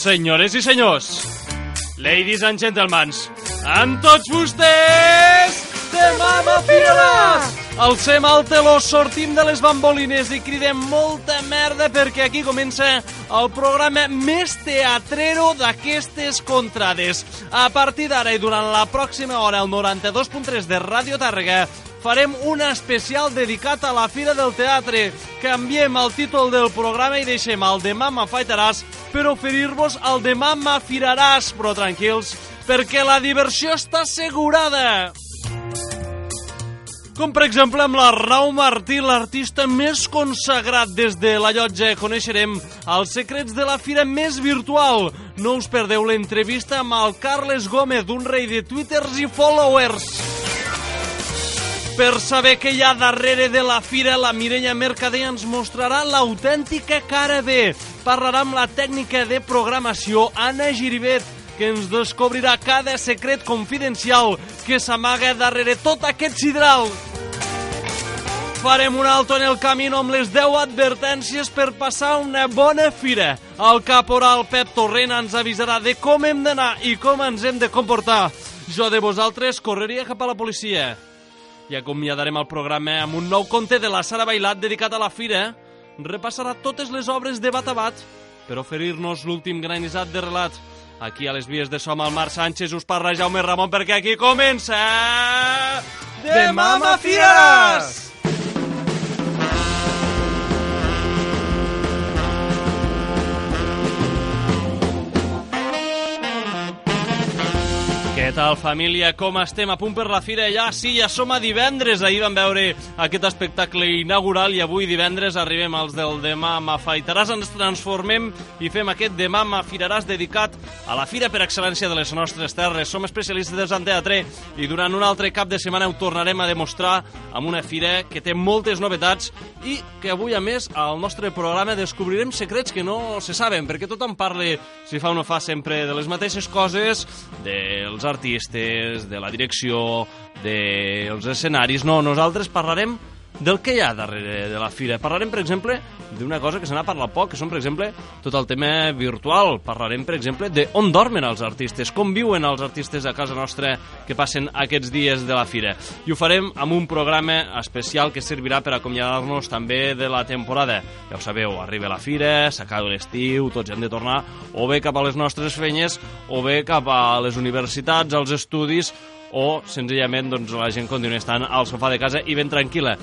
Senyores i senyors, ladies and gentlemen, amb tots vostès, demà m'afiraràs! Alcem el teló, sortim de les bambolines i cridem molta merda perquè aquí comença el programa més teatrero d'aquestes contrades. A partir d'ara i durant la pròxima hora, el 92.3 de Ràdio Tàrrega, farem un especial dedicat a la Fira del Teatre. Canviem el títol del programa i deixem el demà m'afaitaràs per oferir-vos el demà m'afiraràs, però tranquils, perquè la diversió està assegurada. Com per exemple amb l'Arnau Martí, l'artista més consagrat des de la llotja. Coneixerem els secrets de la fira més virtual. No us perdeu l'entrevista amb el Carles Gómez, un rei de twitters i followers. Per saber què hi ha darrere de la fira, la Mireia Mercader ens mostrarà l'autèntica cara B. Parlarà amb la tècnica de programació Anna Giribet, que ens descobrirà cada secret confidencial que s'amaga darrere tot aquest sidral. Farem un alto en el camí amb les 10 advertències per passar una bona fira. El caporal Pep Torrent ens avisarà de com hem d'anar i com ens hem de comportar. Jo de vosaltres correria cap a la policia. I acomiadarem el programa amb un nou conte de la Sara Bailat dedicat a la fira. Repassarà totes les obres de Batabat per oferir-nos l'últim granissat de relat. Aquí a les vies de som al Mar Sánchez us parla Jaume Ramon perquè aquí comença... Demà m'afiraràs! Tal, família? Com estem? A punt per la fira? Ja, sí, ja som a divendres. Ahir vam veure aquest espectacle inaugural i avui divendres arribem als del Demà m'afaitaràs. Ens transformem i fem aquest Demà m'afiraràs dedicat a la fira per excel·lència de les nostres terres. Som especialistes en teatre i durant un altre cap de setmana ho tornarem a demostrar amb una fira que té moltes novetats i que avui, a més, al nostre programa descobrirem secrets que no se saben, perquè tothom parla, si fa o no fa, sempre de les mateixes coses, dels artistes, de la direcció, dels escenaris. No, nosaltres parlarem del que hi ha darrere de la fira. Parlarem, per exemple, d'una cosa que se n'ha parlat poc, que són, per exemple, tot el tema virtual. Parlarem, per exemple, de on dormen els artistes, com viuen els artistes a casa nostra que passen aquests dies de la fira. I ho farem amb un programa especial que servirà per acomiadar-nos també de la temporada. Ja ho sabeu, arriba la fira, s'acaba l'estiu, tots hem de tornar o bé cap a les nostres fenyes o bé cap a les universitats, als estudis o senzillament doncs, la gent continua estant al sofà de casa i ben tranquil·la.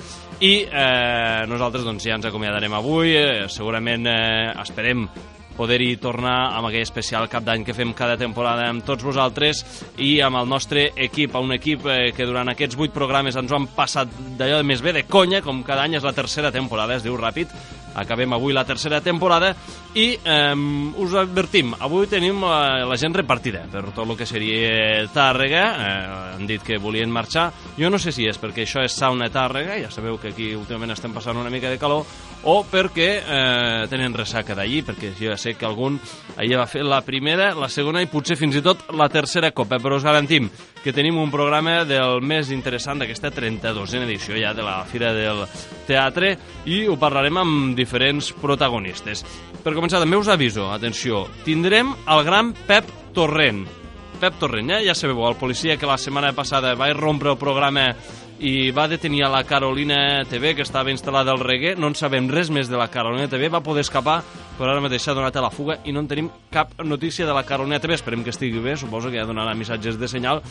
I eh, nosaltres doncs, ja ens acomiadarem avui, eh, segurament eh, esperem poder-hi tornar amb aquell especial cap d'any que fem cada temporada amb tots vosaltres i amb el nostre equip, un equip eh, que durant aquests vuit programes ens ho han passat d'allò de més bé de conya, com cada any és la tercera temporada, es diu ràpid, acabem avui la tercera temporada i eh, us advertim, avui tenim la, la gent repartida per tot el que seria Tàrrega, eh, han dit que volien marxar, jo no sé si és perquè això és sauna Tàrrega, ja sabeu que aquí últimament estem passant una mica de calor, o perquè eh, tenen ressaca d'allí, perquè jo ja sé que algun allà va fer la primera, la segona i potser fins i tot la tercera copa, però us garantim que tenim un programa del més interessant d'aquesta 32a edició ja de la Fira del Teatre i ho parlarem amb diferents protagonistes. Per començar, també us aviso, atenció, tindrem el gran Pep Torrent. Pep Torrent, eh? ja sabeu, el policia que la setmana passada va rompre el programa i va detenir a la Carolina TV, que estava instal·lada al reggae. No en sabem res més de la Carolina TV, va poder escapar, però ara mateix s'ha donat a la fuga i no en tenim cap notícia de la Carolina TV. Esperem que estigui bé, suposo que ja donarà missatges de senyal.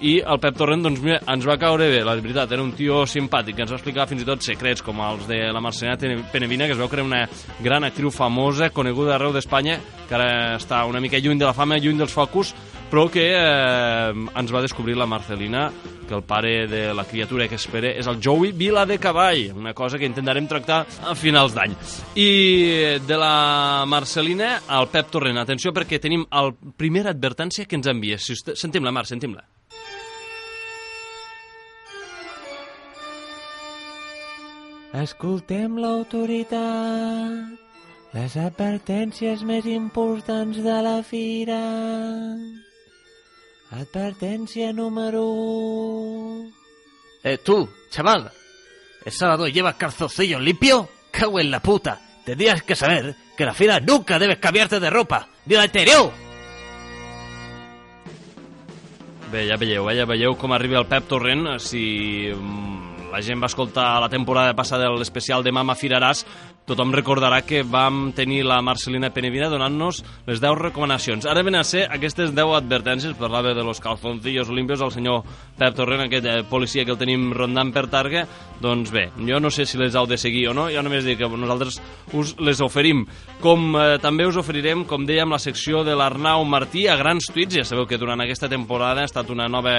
I el Pep Torrent, doncs mira, ens va caure bé, la veritat, era un tio simpàtic, que ens va explicar fins i tot secrets, com els de la Marcelina Penevina, que es veu que era una gran actriu famosa, coneguda arreu d'Espanya, que ara està una mica lluny de la fama, lluny dels focus, però que eh, ens va descobrir la Marcelina que el pare de la criatura que espera és el Joey Vila de Cavall, una cosa que intentarem tractar a finals d'any. I de la Marcelina al Pep Torrent, atenció perquè tenim el primera advertència que ens envia. Si sentim-la, Mar, sentim-la. Escoltem l'autoritat, les advertències més importants de la fira. Advertencia número... Eh, tú, chaval. ¿El sábado llevas calzoncillos limpios? Cago en la puta. tendrías que saber que la fila nunca debes cambiarte de ropa, ni la interior. Bé, ja veieu, eh? ja veieu com arriba el Pep Torrent. Si mm, la gent va escoltar la temporada passada l'especial de Mama Firaràs, tothom recordarà que vam tenir la Marcelina Penevina donant-nos les 10 recomanacions. Ara ven a ser aquestes 10 advertències, parlava de los calzoncillos limpios, el senyor Pep Torrent, aquest eh, policia que el tenim rondant per Targa, doncs bé, jo no sé si les heu de seguir o no, jo només dic que nosaltres us les oferim. Com eh, també us oferirem, com dèiem, la secció de l'Arnau Martí a grans tuits, ja sabeu que durant aquesta temporada ha estat una nova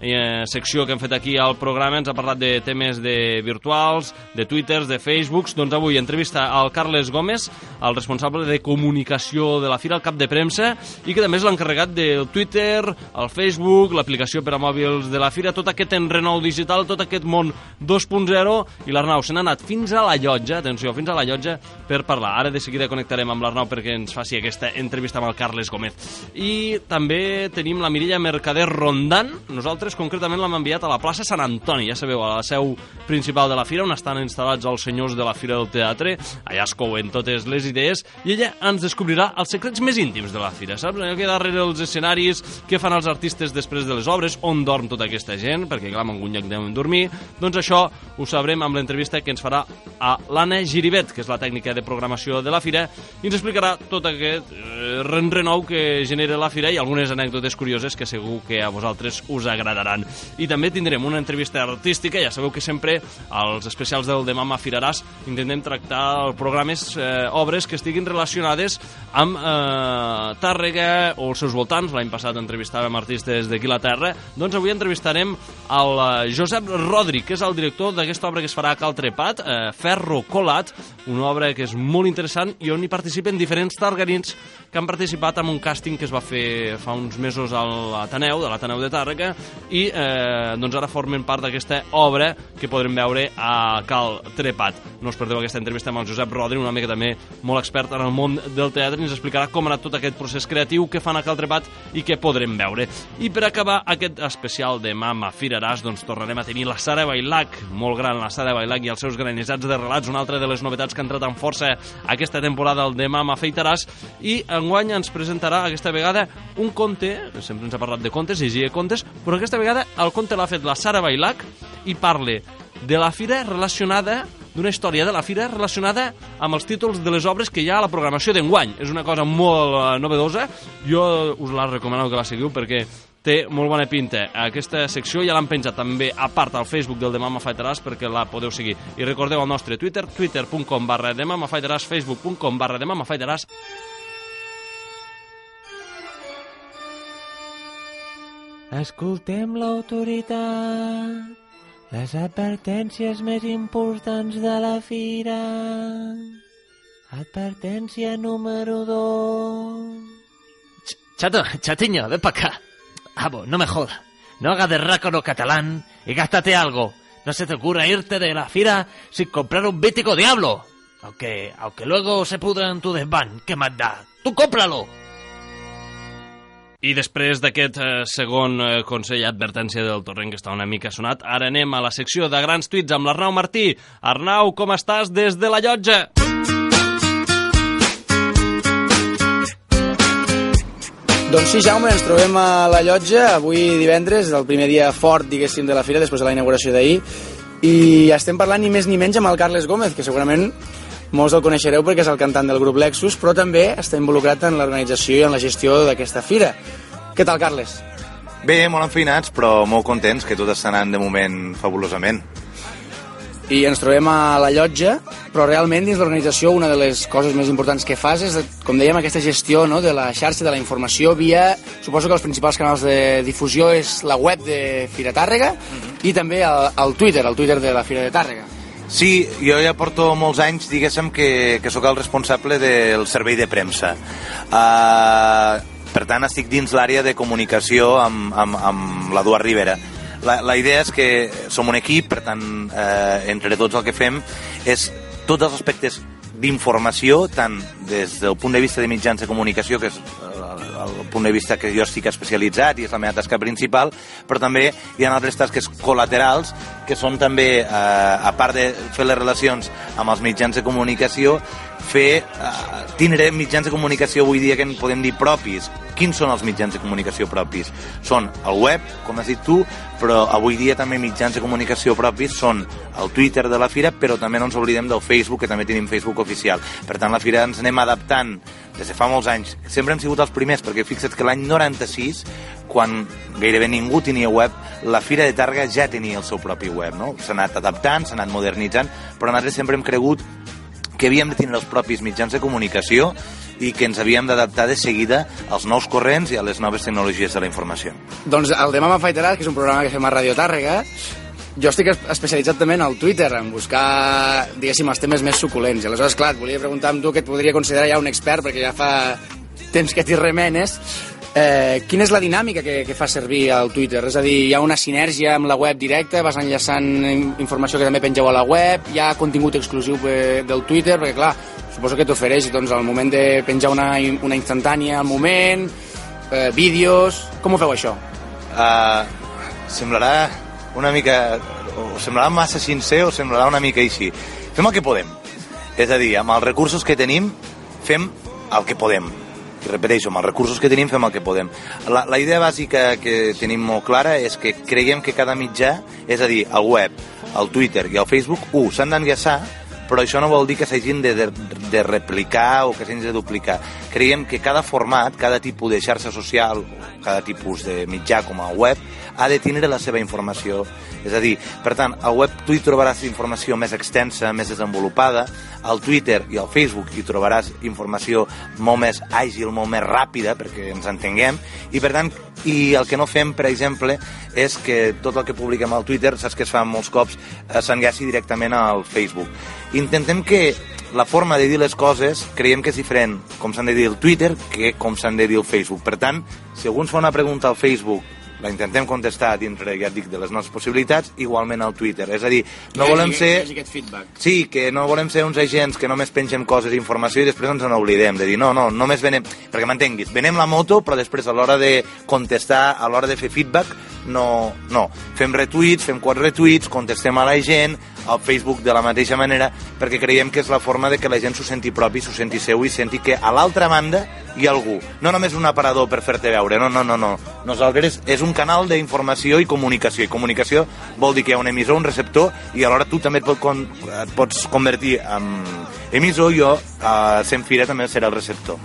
eh, secció que hem fet aquí al programa, ens ha parlat de temes de virtuals, de twitters, de facebooks, doncs avui entrevista al Carles Gómez, el responsable de comunicació de la Fira, el cap de premsa, i que també és l'encarregat del Twitter, el Facebook, l'aplicació per a mòbils de la Fira, tot aquest enrenou digital, tot aquest món 2.0, i l'Arnau se n'ha anat fins a la llotja, atenció, fins a la llotja, per parlar. Ara de seguida connectarem amb l'Arnau perquè ens faci aquesta entrevista amb el Carles Gómez. I també tenim la Mirilla Mercader rondant, nosaltres concretament l'hem enviat a la plaça Sant Antoni, ja sabeu, a la seu principal de la Fira, on estan instal·lats els senyors de la Fira del Teatre, allà es couen totes les idees, i ella ens descobrirà els secrets més íntims de la Fira, saps? Allò que darrere els escenaris, què fan els artistes després de les obres, on dorm tota aquesta gent, perquè clar, en algun lloc devem dormir, doncs això ho sabrem amb l'entrevista que ens farà a l'Anna Giribet, que és la tècnica de programació de la Fira, i ens explicarà tot aquest eh, renrenou que genera la Fira i algunes anècdotes curioses que segur que a vosaltres us agradaran. I també tindrem una entrevista artística, ja sabeu que sempre als especials del Demà Mafiraràs intentem tractar programes, eh, obres que estiguin relacionades amb eh, Tàrrega o els seus voltants. L'any passat entrevistàvem artistes d'aquí la Terra. Doncs avui entrevistarem el eh, Josep Rodri, que és el director d'aquesta obra que es farà a Cal Trepat, eh, Ferro Colat, una obra que és molt interessant i on hi participen diferents targarins que han participat en un càsting que es va fer fa uns mesos a l'Ateneu, de l'Ateneu de Tàrrega, i eh, doncs ara formen part d'aquesta obra que podrem veure a Cal Trepat. No us perdeu aquesta entrevista amb el Josep Rodri, un home que també molt expert en el món del teatre, i ens explicarà com ha anat tot aquest procés creatiu que fan a Cal Trepat i que podrem veure. I per acabar aquest especial de Mama Firaràs, doncs tornarem a tenir la Sara Bailac, molt gran la Sara Bailac i els seus granissats de relats, una altra de les novetats que ha entrat amb força aquesta temporada el de Mama Feitaràs, i enguany ens presentarà aquesta vegada un conte, sempre ens ha parlat de contes, llegia contes, però aquesta vegada el conte l'ha fet la Sara Bailac i parle de la fira relacionada d'una història de la fira relacionada amb els títols de les obres que hi ha a la programació d'enguany. És una cosa molt uh, novedosa. Jo us la recomano que la seguiu perquè té molt bona pinta. Aquesta secció ja l'han penjat també a part al Facebook del Demà Mafaitaràs perquè la podeu seguir. I recordeu el nostre Twitter, twitter.com barra Demà Mafaitaràs, facebook.com barra Demà Escoltem l'autoritat, les advertències més importants de la fira. Advertència número 2. Chato, chatiño, ven para acá. Vamos, no me jodas. No hagas de rácano catalán y gástate algo. No se te ocurra irte de la fira sin comprar un mítico diablo. Aunque, aunque luego se pudra en tu desván, ¿qué más da? ¡Tú cómpralo! I després d'aquest eh, segon eh, consell advertència del torrent que està una mica sonat, ara anem a la secció de grans tuits amb l'Arnau Martí. Arnau, com estàs des de la llotja? Doncs sí, Jaume, ens trobem a la llotja avui divendres, el primer dia fort, diguéssim, de la fira, després de la inauguració d'ahir, i estem parlant ni més ni menys amb el Carles Gómez, que segurament molts el coneixereu perquè és el cantant del grup Lexus, però també està involucrat en l'organització i en la gestió d'aquesta fira. Què tal, Carles? Bé, molt enfinats, però molt contents, que tot està anant de moment fabulosament. I ens trobem a la llotja, però realment dins l'organització una de les coses més importants que fas és, com dèiem, aquesta gestió no, de la xarxa, de la informació via... Suposo que els principals canals de difusió és la web de Fira Tàrrega i també el, el Twitter, el Twitter de la Fira de Tàrrega. Sí, jo ja porto molts anys, diguéssim, que, que sóc el responsable del servei de premsa. Uh, per tant, estic dins l'àrea de comunicació amb, amb, amb l'Eduard Rivera. La, la idea és que som un equip, per tant, eh, entre tots el que fem és tots els aspectes d'informació, tant des del punt de vista de mitjans de comunicació, que és eh, el punt de vista que jo estic especialitzat i és la meva tasca principal, però també hi ha altres tasques col·laterals que són també, eh, a part de fer les relacions amb els mitjans de comunicació, fer, eh, tindre mitjans de comunicació avui dia que en podem dir propis. Quins són els mitjans de comunicació propis? Són el web, com has dit tu, però avui dia també mitjans de comunicació propis són el Twitter de la Fira, però també no ens oblidem del Facebook, que també tenim Facebook oficial. Per tant, la Fira ens anem adaptant des de fa molts anys. Sempre hem sigut els primers, perquè fixa't que l'any 96, quan gairebé ningú tenia web, la Fira de Targa ja tenia el seu propi web, no? S'ha anat adaptant, s'ha anat modernitzant, però nosaltres sempre hem cregut que havíem de tenir els propis mitjans de comunicació i que ens havíem d'adaptar de seguida als nous corrents i a les noves tecnologies de la informació. Doncs el Demà m'afaitaràs, que és un programa que fem a Radio Tàrrega, jo estic es- especialitzat també en el Twitter, en buscar, diguéssim, els temes més suculents. I aleshores, clar, et volia preguntar amb tu, que et podria considerar ja un expert, perquè ja fa temps que t'hi remenes, eh, quina és la dinàmica que, que fa servir el Twitter? És a dir, hi ha una sinergia amb la web directa, vas enllaçant in- informació que també pengeu a la web, hi ha contingut exclusiu eh, del Twitter, perquè clar, suposo que t'ofereix doncs, al moment de penjar una, una instantània al moment, eh, vídeos... Com ho feu, això? Uh, semblarà una mica... o semblarà massa sincer o semblarà una mica així. Fem el que podem. És a dir, amb els recursos que tenim, fem el que podem. I repeteixo, amb els recursos que tenim fem el que podem. La, la idea bàsica que tenim molt clara és que creiem que cada mitjà, és a dir, el web, el Twitter i el Facebook, un, s'han d'enllaçar, però això no vol dir que s'hagin de, de, de replicar o que s'hagin de duplicar. Creiem que cada format, cada tipus de xarxa social, cada tipus de mitjà com a web, ha de tindre la seva informació. És a dir, per tant, al web tu hi trobaràs informació més extensa, més desenvolupada, al Twitter i al Facebook hi trobaràs informació molt més àgil, molt més ràpida, perquè ens entenguem, i per tant, i el que no fem, per exemple, és que tot el que publiquem al Twitter, saps que es fa molts cops, eh, s'enllaci directament al Facebook. Intentem que la forma de dir les coses creiem que és diferent com s'han de dir el Twitter que com s'han de dir el Facebook. Per tant, si algú ens fa una pregunta al Facebook la intentem contestar dintre, ja dic, de les nostres possibilitats, igualment al Twitter. És a dir, no volem ser... Sí, que no volem ser uns agents que només pengem coses i informació i després ens n'oblidem, de dir, no, no, només venem... Perquè m'entenguis, venem la moto, però després a l'hora de contestar, a l'hora de fer feedback, no, no. Fem retuits, fem quatre retuits, contestem a la gent, al Facebook de la mateixa manera, perquè creiem que és la forma de que la gent s'ho senti propi, s'ho senti seu i senti que a l'altra banda hi ha algú. No només un aparador per fer-te veure, no, no, no, no. Nosaltres és un canal d'informació i comunicació. I comunicació vol dir que hi ha un emissor, un receptor, i alhora tu també et, pot et pots convertir en emissor, jo, a sent fira, també serà el receptor.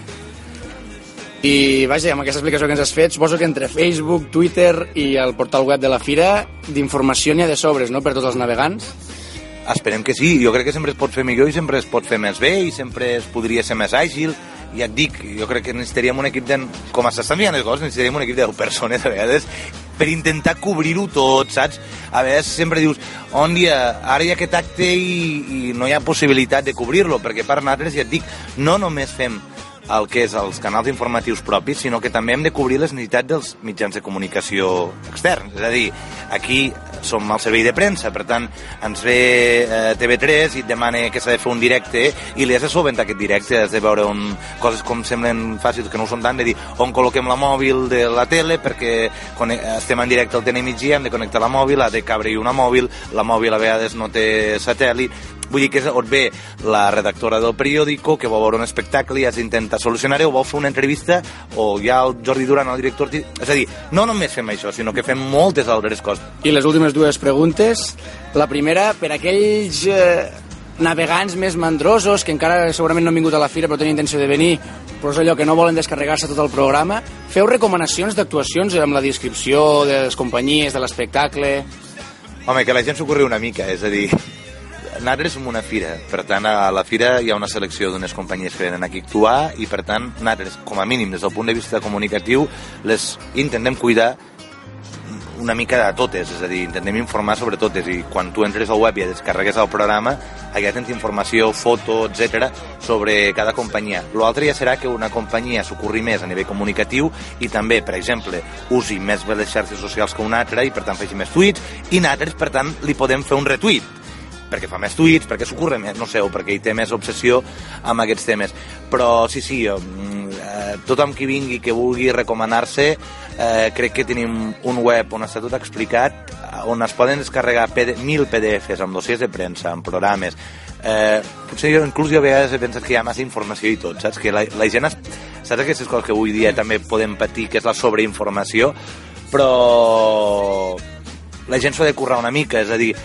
I vaja, amb aquesta explicació que ens has fet, suposo que entre Facebook, Twitter i el portal web de la Fira, d'informació n'hi ha de sobres, no?, per tots els navegants. Esperem que sí, jo crec que sempre es pot fer millor i sempre es pot fer més bé i sempre es podria ser més àgil ja et dic, jo crec que necessitaríem un equip de... com s'estan enviant les coses, necessitaríem un equip de 10 persones a vegades per intentar cobrir-ho tot, saps? A vegades sempre dius, on dia, ara hi ha aquest acte i, i no hi ha possibilitat de cobrir-lo, perquè per nosaltres, ja et dic, no només fem el que és els canals informatius propis, sinó que també hem de cobrir les necessitats dels mitjans de comunicació externs. És a dir, aquí som al servei de premsa, per tant, ens ve eh, TV3 i et demana que s'ha de fer un directe i li has de solventar aquest directe, has de veure on, coses com semblen fàcils, que no ho són tant, de dir on col·loquem la mòbil de la tele perquè quan estem en directe al TN migdia hem de connectar la mòbil, ha de cabre-hi una mòbil, la mòbil a vegades no té satèl·lit, Vull dir que és on ve la redactora del periòdico que vol veure un espectacle i has d'intentar solucionar-ho, o vol fer una entrevista, o hi ha el Jordi Duran, el director... És a dir, no només fem això, sinó que fem moltes altres coses. I les últimes dues preguntes. La primera, per aquells eh, navegants més mandrosos que encara segurament no han vingut a la fira però tenen intenció de venir, però és allò que no volen descarregar-se tot el programa, feu recomanacions d'actuacions amb la descripció de les companyies, de l'espectacle... Home, que la gent s'ho una mica, és a dir, nosaltres som una fira, per tant a la fira hi ha una selecció d'unes companyies que venen aquí a actuar i per tant nosaltres, com a mínim des del punt de vista comunicatiu, les intentem cuidar una mica de totes, és a dir, intentem informar sobre totes. I quan tu entres al web i descarregues el programa, allà tens informació, foto, etc sobre cada companyia. L'altre ja serà que una companyia s'ocorri més a nivell comunicatiu i també, per exemple, usi més bé les xarxes socials que una altra i per tant faci més tuits. I nosaltres, per tant, li podem fer un retuit perquè fa més tuits, perquè s'ocorre més, no sé, o perquè hi té més obsessió amb aquests temes. Però sí, sí, mm, eh, tothom qui vingui, que vulgui recomanar-se, eh, crec que tenim un web on està tot explicat, on es poden descarregar PD, 1.000 PDFs amb dossiers de premsa, amb programes, eh, potser jo, inclús jo a vegades he pensat que hi ha massa informació i tot, saps? Que la, la gent... Es, saps aquestes coses que avui dia també podem patir, que és la sobreinformació, però la gent s'ha de currar una mica, és a dir,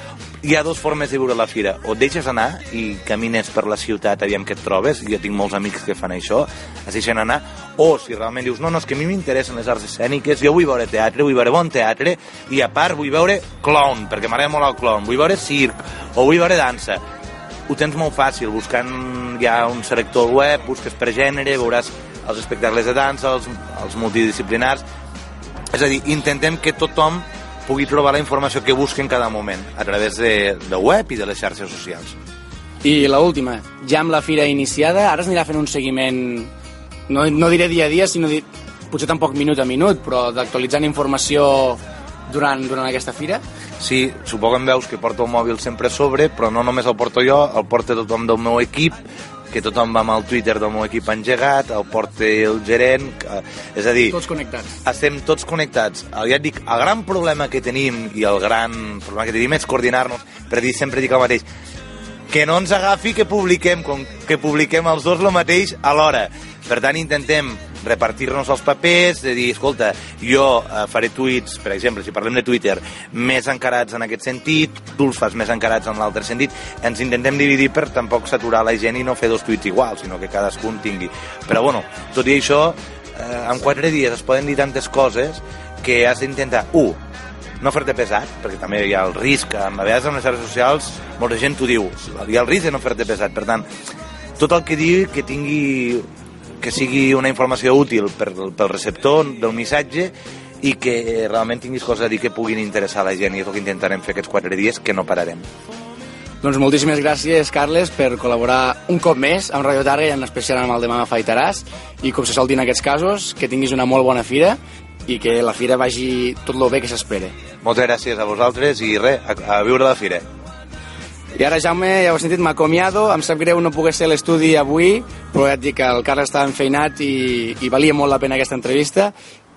hi ha dues formes de viure la fira. O et deixes anar i camines per la ciutat, aviam què et trobes, jo tinc molts amics que fan això, es deixen anar, o si realment dius, no, no, és que a mi m'interessen les arts escèniques, jo vull veure teatre, vull veure bon teatre, i a part vull veure clown, perquè m'agrada molt el clown, vull veure circ, o vull veure dansa. Ho tens molt fàcil, buscant ja un selector web, busques per gènere, veuràs els espectacles de dansa, els, els multidisciplinars, és a dir, intentem que tothom pugui trobar la informació que busquen en cada moment a través de, de web i de les xarxes socials. I la última, ja amb la fira iniciada, ara es anirà fent un seguiment, no, no diré dia a dia, sinó dir, potser tampoc minut a minut, però d'actualitzant informació durant, durant aquesta fira? Sí, suposo que em veus que porto el mòbil sempre a sobre, però no només el porto jo, el porta tothom del meu equip, que tothom va amb el Twitter del meu equip engegat, el porta el gerent, eh, és a dir... Tots connectats. Estem tots connectats. Ja et dic, el gran problema que tenim i el gran problema que tenim és coordinar-nos, per dir, sempre dic el mateix, que no ens agafi que publiquem, com que publiquem els dos el mateix alhora. Per tant, intentem repartir-nos els papers, de dir, escolta, jo eh, faré tuits, per exemple, si parlem de Twitter, més encarats en aquest sentit, tu els fas més encarats en l'altre sentit, ens intentem dividir per tampoc saturar la gent i no fer dos tuits iguals, sinó que cadascun tingui. Però bueno, tot i això, eh, en quatre dies es poden dir tantes coses que has d'intentar, un, no fer-te pesat, perquè també hi ha el risc, a vegades en les xarxes socials molta gent t'ho diu, hi ha el risc de no fer-te pesat, per tant, tot el que digui que tingui que sigui una informació útil per, pel receptor del missatge i que realment tinguis coses a dir que puguin interessar a la gent i és el que intentarem fer aquests quatre dies que no pararem. Doncs moltíssimes gràcies, Carles, per col·laborar un cop més amb Radio Targa i en especial amb el Demà Faitaràs i com se sol dir en aquests casos, que tinguis una molt bona fira i que la fira vagi tot lo bé que s'espera. Moltes gràcies a vosaltres i res, a, a viure la fira. I ara, Jaume, ja ho has sentit, m'acomiado. Em sap greu no poder ser a l'estudi avui, però ja et dic que el Carles estava enfeinat i, i valia molt la pena aquesta entrevista.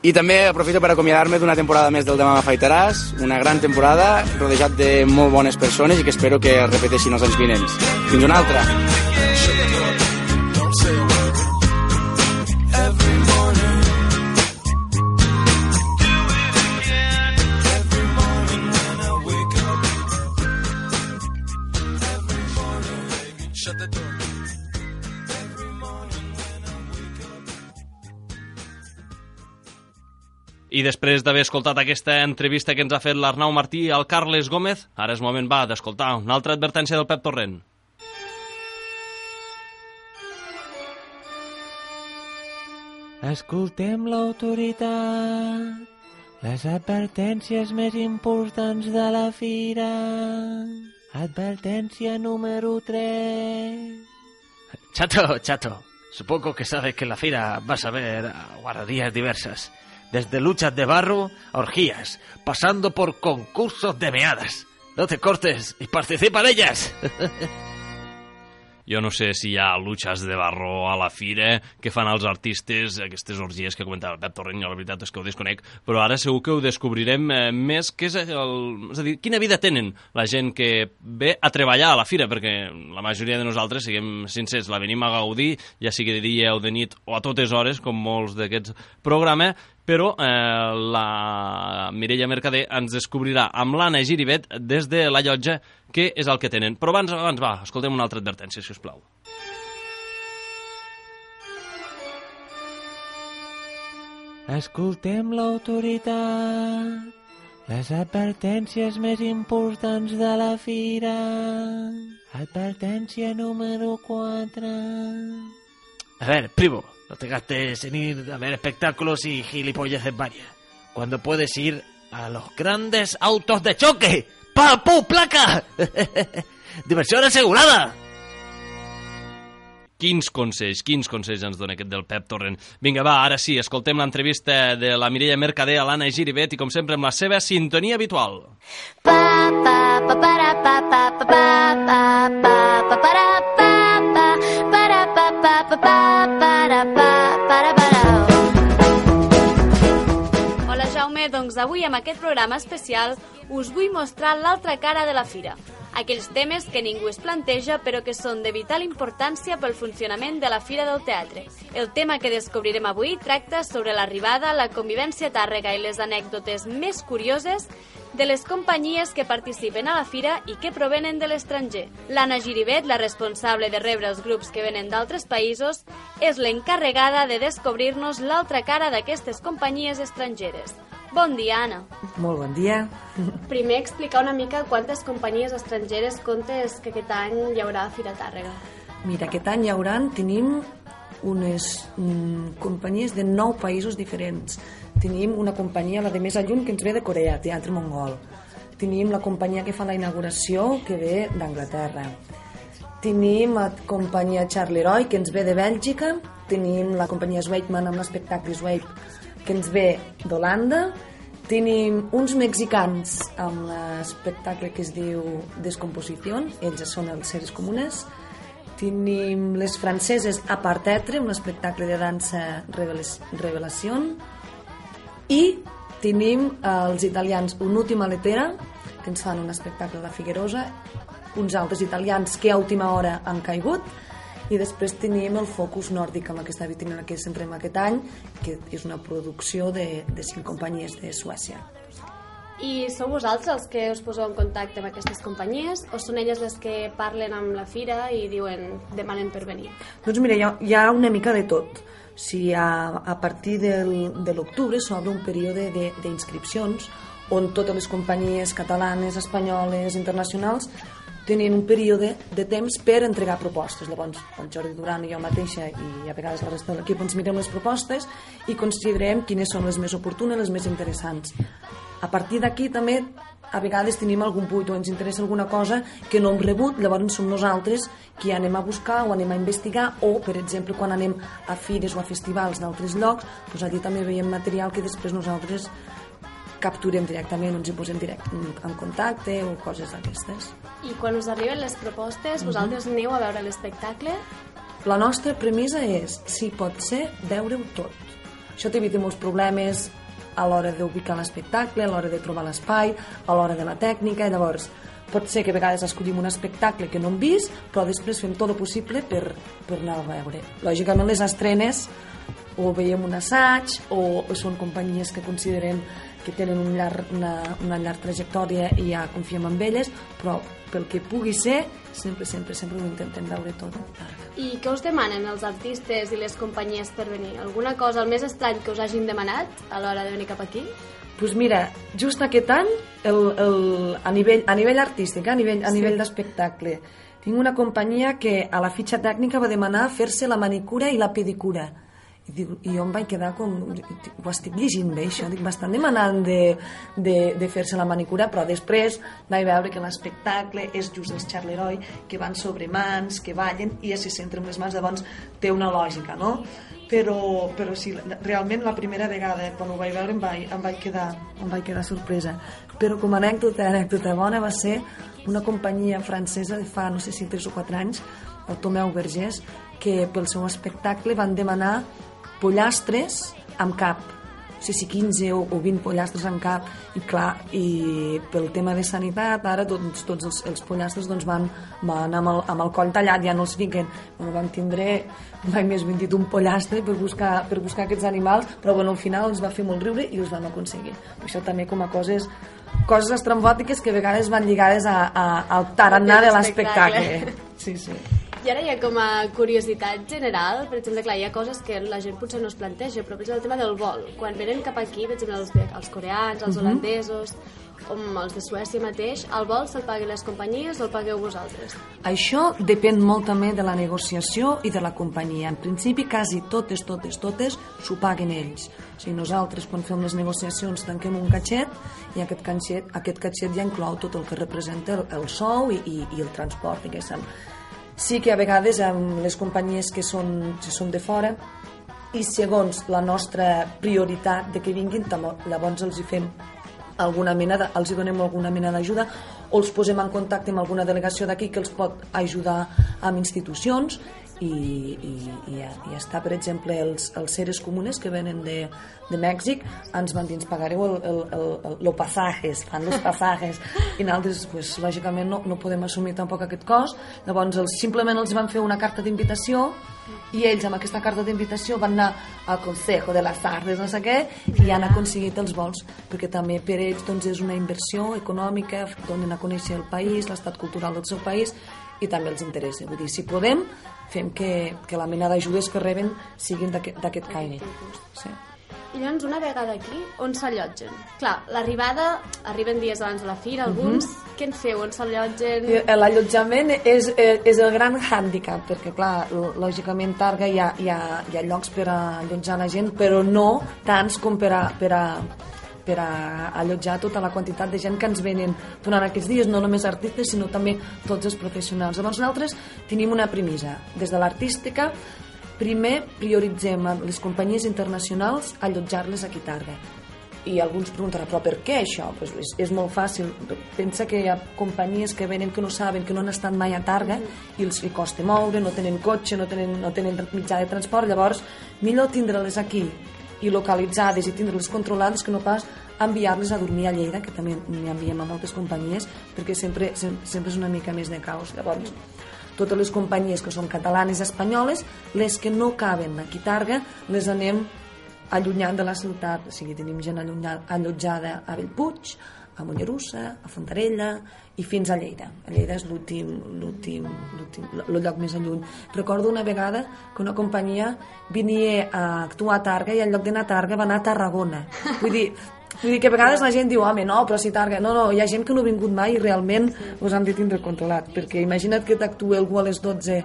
I també aprofito per acomiadar-me d'una temporada més del Demà m'afaitaràs, una gran temporada, rodejat de molt bones persones i que espero que repeteixin els anys vinents. Fins una altra. I després d'haver escoltat aquesta entrevista que ens ha fet l'Arnau Martí al Carles Gómez, ara és moment, va, d'escoltar una altra advertència del Pep Torrent. Escoltem l'autoritat, les advertències més importants de la fira. Advertència número 3. Chato, chato, supongo que sabes que en la fira vas a ver guarderías diversas. Desde luchas de barro a orgías, pasando por concursos de meadas. No te cortes y participa en ellas. Jo no sé si hi ha luchas de barro a la fira que fan els artistes, aquestes orgies que comentava el Pep Torrent, jo la veritat és que ho desconec, però ara segur que ho descobrirem eh, més, que és, el, és a dir, quina vida tenen la gent que ve a treballar a la fira, perquè la majoria de nosaltres, siguem sincers, la venim a gaudir, ja sigui de dia o de nit o a totes hores, com molts d'aquests programes, però eh, la Mireia Mercader ens descobrirà amb l'Anna Giribet des de la llotja què és el que tenen. Però abans, abans va, escoltem una altra advertència, si us plau. Escoltem l'autoritat, les advertències més importants de la fira. Advertència número 4. A ver, primo, no te gastes en ir a ver espectáculos y gilipolleces varias. Cuando puedes ir a los grandes autos de choque. ¡Pa, pu, placa! Diversión asegurada. Quins consells, quins consells ens dona aquest del Pep Torrent. Vinga, va, ara sí, escoltem l'entrevista de la Mireia Mercader a l'Anna Giribet i, com sempre, amb la seva sintonia habitual. Pa, pa, pa, para, pa, pa, pa, pa, pa, pa, pa, para, pa, pa, Doncs avui, amb aquest programa especial, us vull mostrar l'altra cara de la fira. Aquells temes que ningú es planteja però que són de vital importància pel funcionament de la Fira del Teatre. El tema que descobrirem avui tracta sobre l'arribada, la convivència Tàrrega i les anècdotes més curioses de les companyies que participen a la fira i que provenen de l'estranger. L'Anna Giribet, la responsable de rebre els grups que venen d'altres països, és l'encarregada de descobrir-nos l'altra cara d'aquestes companyies estrangeres. Bon dia, Anna. Molt bon dia. Primer, explicar una mica quantes companyies estrangeres comptes que aquest any hi haurà a Fira Tàrrega. Mira, aquest any hi haurà, tenim unes mm, companyies de nou països diferents. Tenim una companyia, la de més lluny, que ens ve de Corea, Teatre Mongol. Tenim la companyia que fa la inauguració, que ve d'Anglaterra. Tenim la companyia Charleroi, que ens ve de Bèlgica. Tenim la companyia Zweigman amb l'espectacle Zweig, que ens ve d'Holanda. Tenim uns mexicans amb l'espectacle que es diu Descomposició, ells són els Seres Comunes. Tenim les franceses a Partetre, un espectacle de dansa Revelació. I tenim els italians Un'última letera, que ens fan un espectacle la Figuerosa, uns altres italians que a última hora han caigut, i després tenim el Focus Nòrdic amb aquesta vitrina que centrem aquest any, que és una producció de, de cinc companyies de Suècia. I sou vosaltres els que us poseu en contacte amb aquestes companyies o són elles les que parlen amb la fira i diuen, demanen per venir? Doncs mira, hi ha, hi ha una mica de tot. Si a, a partir del, de l'octubre s'obre un període de- d'inscripcions on totes les companyies catalanes, espanyoles, internacionals tenen un període de temps per entregar propostes. Llavors, el Jordi Duran i jo mateixa i a vegades la resta de l'equip ens mirem les propostes i considerem quines són les més oportunes, les més interessants. A partir d'aquí també a vegades tenim algun buit o ens interessa alguna cosa que no hem rebut, llavors som nosaltres qui anem a buscar o anem a investigar o, per exemple, quan anem a fires o a festivals d'altres llocs, doncs allà també veiem material que després nosaltres capturem directament, ens hi posem direct, en contacte o coses d'aquestes. I quan us arriben les propostes, vosaltres aneu a veure l'espectacle? La nostra premissa és, si pot ser, veure-ho tot. Això t'evita molts problemes a l'hora d'ubicar l'espectacle, a l'hora de trobar l'espai, a l'hora de la tècnica, i llavors pot ser que a vegades escollim un espectacle que no hem vist, però després fem tot el possible per, per anar a veure. Lògicament les estrenes o veiem un assaig o, o són companyies que considerem que tenen un llarg, una, una llarg trajectòria i ja confiem en elles, però pel que pugui ser, sempre, sempre, sempre ho intentem veure tot. I què us demanen els artistes i les companyies per venir? Alguna cosa, el més estrany que us hagin demanat a l'hora de venir cap aquí? pues mira, just aquest any, el, el, a, nivell, a nivell artístic, a nivell, a Sí. nivell d'espectacle, tinc una companyia que a la fitxa tècnica va demanar fer-se la manicura i la pedicura. I, dic, I jo em vaig quedar com... Ho estic llegint bé, això. Dic, m'estan demanant de, de, de fer-se la manicura, però després vaig veure que l'espectacle és just els Charleroi, que van sobre mans, que ballen, i ja se centren les mans, llavors té una lògica, no? Però, però sí, realment la primera vegada quan ho vaig veure em vaig, em vaig, quedar, em vaig quedar sorpresa. Però com a anècdota, anècdota bona va ser una companyia francesa de fa, no sé si 3 o 4 anys, el Tomeu Vergés, que pel seu espectacle van demanar pollastres amb cap. No sé si 15 o, o 20 pollastres en cap. I clar, i pel tema de sanitat ara tots, tots els, els pollastres doncs van, van amb, el, amb el coll tallat ja no els fiquen, bueno, vam tindre mai més vendit un pollastre per buscar, per buscar aquests animals, però bueno, al final ens va fer molt riure i els vam aconseguir. Això també com a coses coses estrambòtiques que a vegades van lligades a, a, al tarannà de l'espectacle. Sí, sí I ara ja com a curiositat general, per exemple, clar, hi ha coses que la gent potser no es planteja, però per exemple el tema del vol. Quan venen cap aquí, per exemple, els, els coreans, els Mhm. holandesos, com els de Suècia mateix, el vol se'l paguen les companyies o el pagueu vosaltres? Això depèn molt també de la negociació i de la companyia. En principi, quasi totes, totes, totes s'ho paguen ells. O sigui, nosaltres, quan fem les negociacions, tanquem un catxet i aquest catxet, aquest catxet ja inclou tot el que representa el, el sou i, i, i el transport, diguéssim. Sí que a vegades amb les companyies que són, que són de fora i segons la nostra prioritat de que vinguin, llavors els hi fem alguna mena de, els hi donem alguna mena d'ajuda o els posem en contacte amb alguna delegació d'aquí que els pot ajudar amb institucions i, i, i, ja, i està, per exemple, els, els seres comunes que venen de, de Mèxic ens van dir, ens pagareu el, el, el, el, los pasajes, fan los pasajes, i nosaltres, pues, lògicament, no, no podem assumir tampoc aquest cost, llavors els, simplement els van fer una carta d'invitació i ells amb aquesta carta d'invitació van anar al Consejo de les Artes, no sé què, i han aconseguit els vols, perquè també per ells doncs, és una inversió econòmica, donen a conèixer el país, l'estat cultural del seu país, i també els interessa. Vull dir, si podem, fem que, que la mena d'ajudes que reben siguin d'aquest caire. Sí. I llavors, una vegada aquí, on s'allotgen? Clar, l'arribada, arriben dies abans de la fira, alguns. Què en feu? On s'allotgen? I Eh, L'allotjament és, eh, és el gran hàndicap, perquè, clar, lògicament Targa hi ha, hi, ha, hi ha llocs per a allotjar la gent, però no tants com per a, per a, per a allotjar tota la quantitat de gent que ens venen durant aquests dies, no només artistes, sinó també tots els professionals. Llavors nosaltres tenim una premissa. Des de l'artística, primer prioritzem a les companyies internacionals allotjar-les aquí a Targa i alguns preguntaran, però per què això? Pues és, és molt fàcil. Pensa que hi ha companyies que venen que no saben, que no han estat mai a Targa i els hi costa moure, no tenen cotxe, no tenen, no tenen mitjà de transport, llavors millor tindre-les aquí i localitzades i tindre-les controlades que no pas enviar-les a dormir a Lleida, que també n'hi enviem a moltes companyies, perquè sempre, sem- sempre és una mica més de caos. Llavors, totes les companyies que són catalanes i espanyoles, les que no caben a Targa, les anem allunyant de la ciutat, o sigui, tenim gent allunyada, allotjada a Bellpuig, a Mollerussa, a Fontarella i fins a Lleida. A Lleida és l'últim, l'últim, el lloc més lluny. Recordo una vegada que una companyia venia a actuar a Targa i en lloc d'anar a Targa va anar a Tarragona. Vull dir, Vull dir que a vegades la gent diu, home, no, però si Targa... No, no, hi ha gent que no ha vingut mai i realment us han de tindre controlat, perquè imagina't que t'actua algú a les 12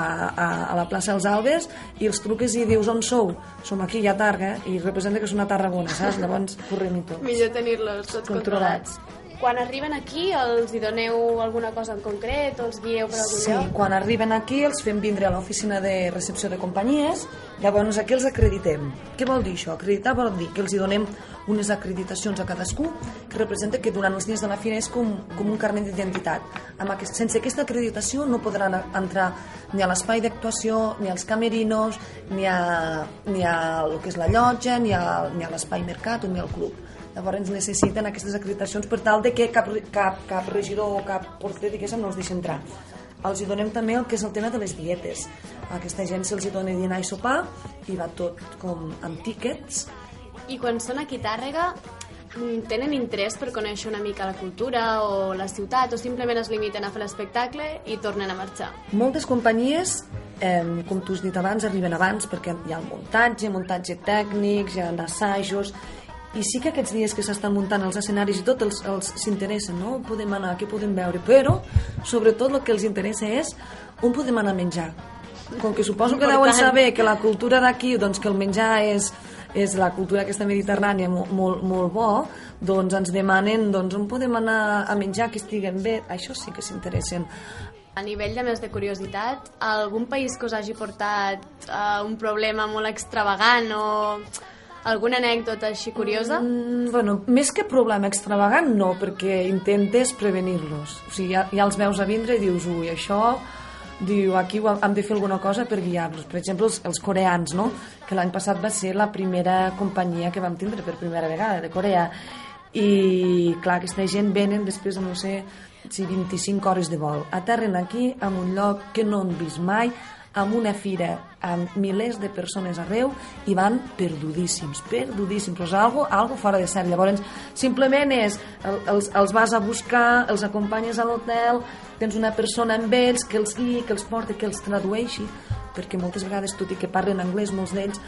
a, a, a la plaça dels Albes i els truques i dius, on sou? Som aquí, hi ha Targa, i representa que és una Tarragona, saps? Llavors correm i tot. Millor tenir-los tots Controlats. controlats. Quan arriben aquí, els hi doneu alguna cosa en concret o els guieu per algun Sí, lloc? quan arriben aquí els fem vindre a l'oficina de recepció de companyies, llavors aquí els acreditem. Què vol dir això? Acreditar vol dir que els hi donem unes acreditacions a cadascú que representa que durant els dies de la fira és com, com un carnet d'identitat. Aquest, sense aquesta acreditació no podran entrar ni a l'espai d'actuació, ni als camerinos, ni a, ni a el que és la llotja, ni a, ni a l'espai mercat o ni al club. Llavors necessiten aquestes acreditacions per tal de que cap, cap, cap regidor o cap porter, diguéssim, no els deixi entrar. Els hi donem també el que és el tema de les dietes. A aquesta gent se'ls hi dona dinar i sopar i va tot com amb tíquets. I quan són aquí a Tàrrega, mm, tenen interès per conèixer una mica la cultura o la ciutat o simplement es limiten a fer l'espectacle i tornen a marxar? Moltes companyies, eh, com tu has dit abans, arriben abans perquè hi ha el muntatge, muntatge tècnic, hi ha assajos, i sí que aquests dies que s'estan muntant els escenaris i tot els, els s'interessen, no? On podem anar, què podem veure, però sobretot el que els interessa és on podem anar a menjar. Com que suposo que deuen saber que la cultura d'aquí, doncs que el menjar és, és la cultura aquesta mediterrània molt, molt, molt bo, doncs ens demanen doncs, on podem anar a menjar que estiguen bé. Això sí que s'interessen. A nivell de més de curiositat, algun país que us hagi portat uh, un problema molt extravagant o alguna anècdota així curiosa? Mm, bueno, més que problema extravagant, no, perquè intentes prevenir-los. O sigui, ja, ja els veus a vindre i dius, ui, això... Diu, aquí hem de fer alguna cosa per guiar-los. Per exemple, els, els coreans, no? Que l'any passat va ser la primera companyia que vam tindre per primera vegada, de Corea. I, clar, aquesta gent venen després de, no sé, si 25 hores de vol. Aterren aquí, en un lloc que no han vist mai, amb una fira amb milers de persones arreu i van perdudíssims, perdudíssims, però és algo, algo fora de sèrie. Llavors, simplement és, el, els, els vas a buscar, els acompanyes a l'hotel, tens una persona amb ells que els guiï, que els porti, que els tradueixi, perquè moltes vegades, tot i que parlen anglès, molts d'ells,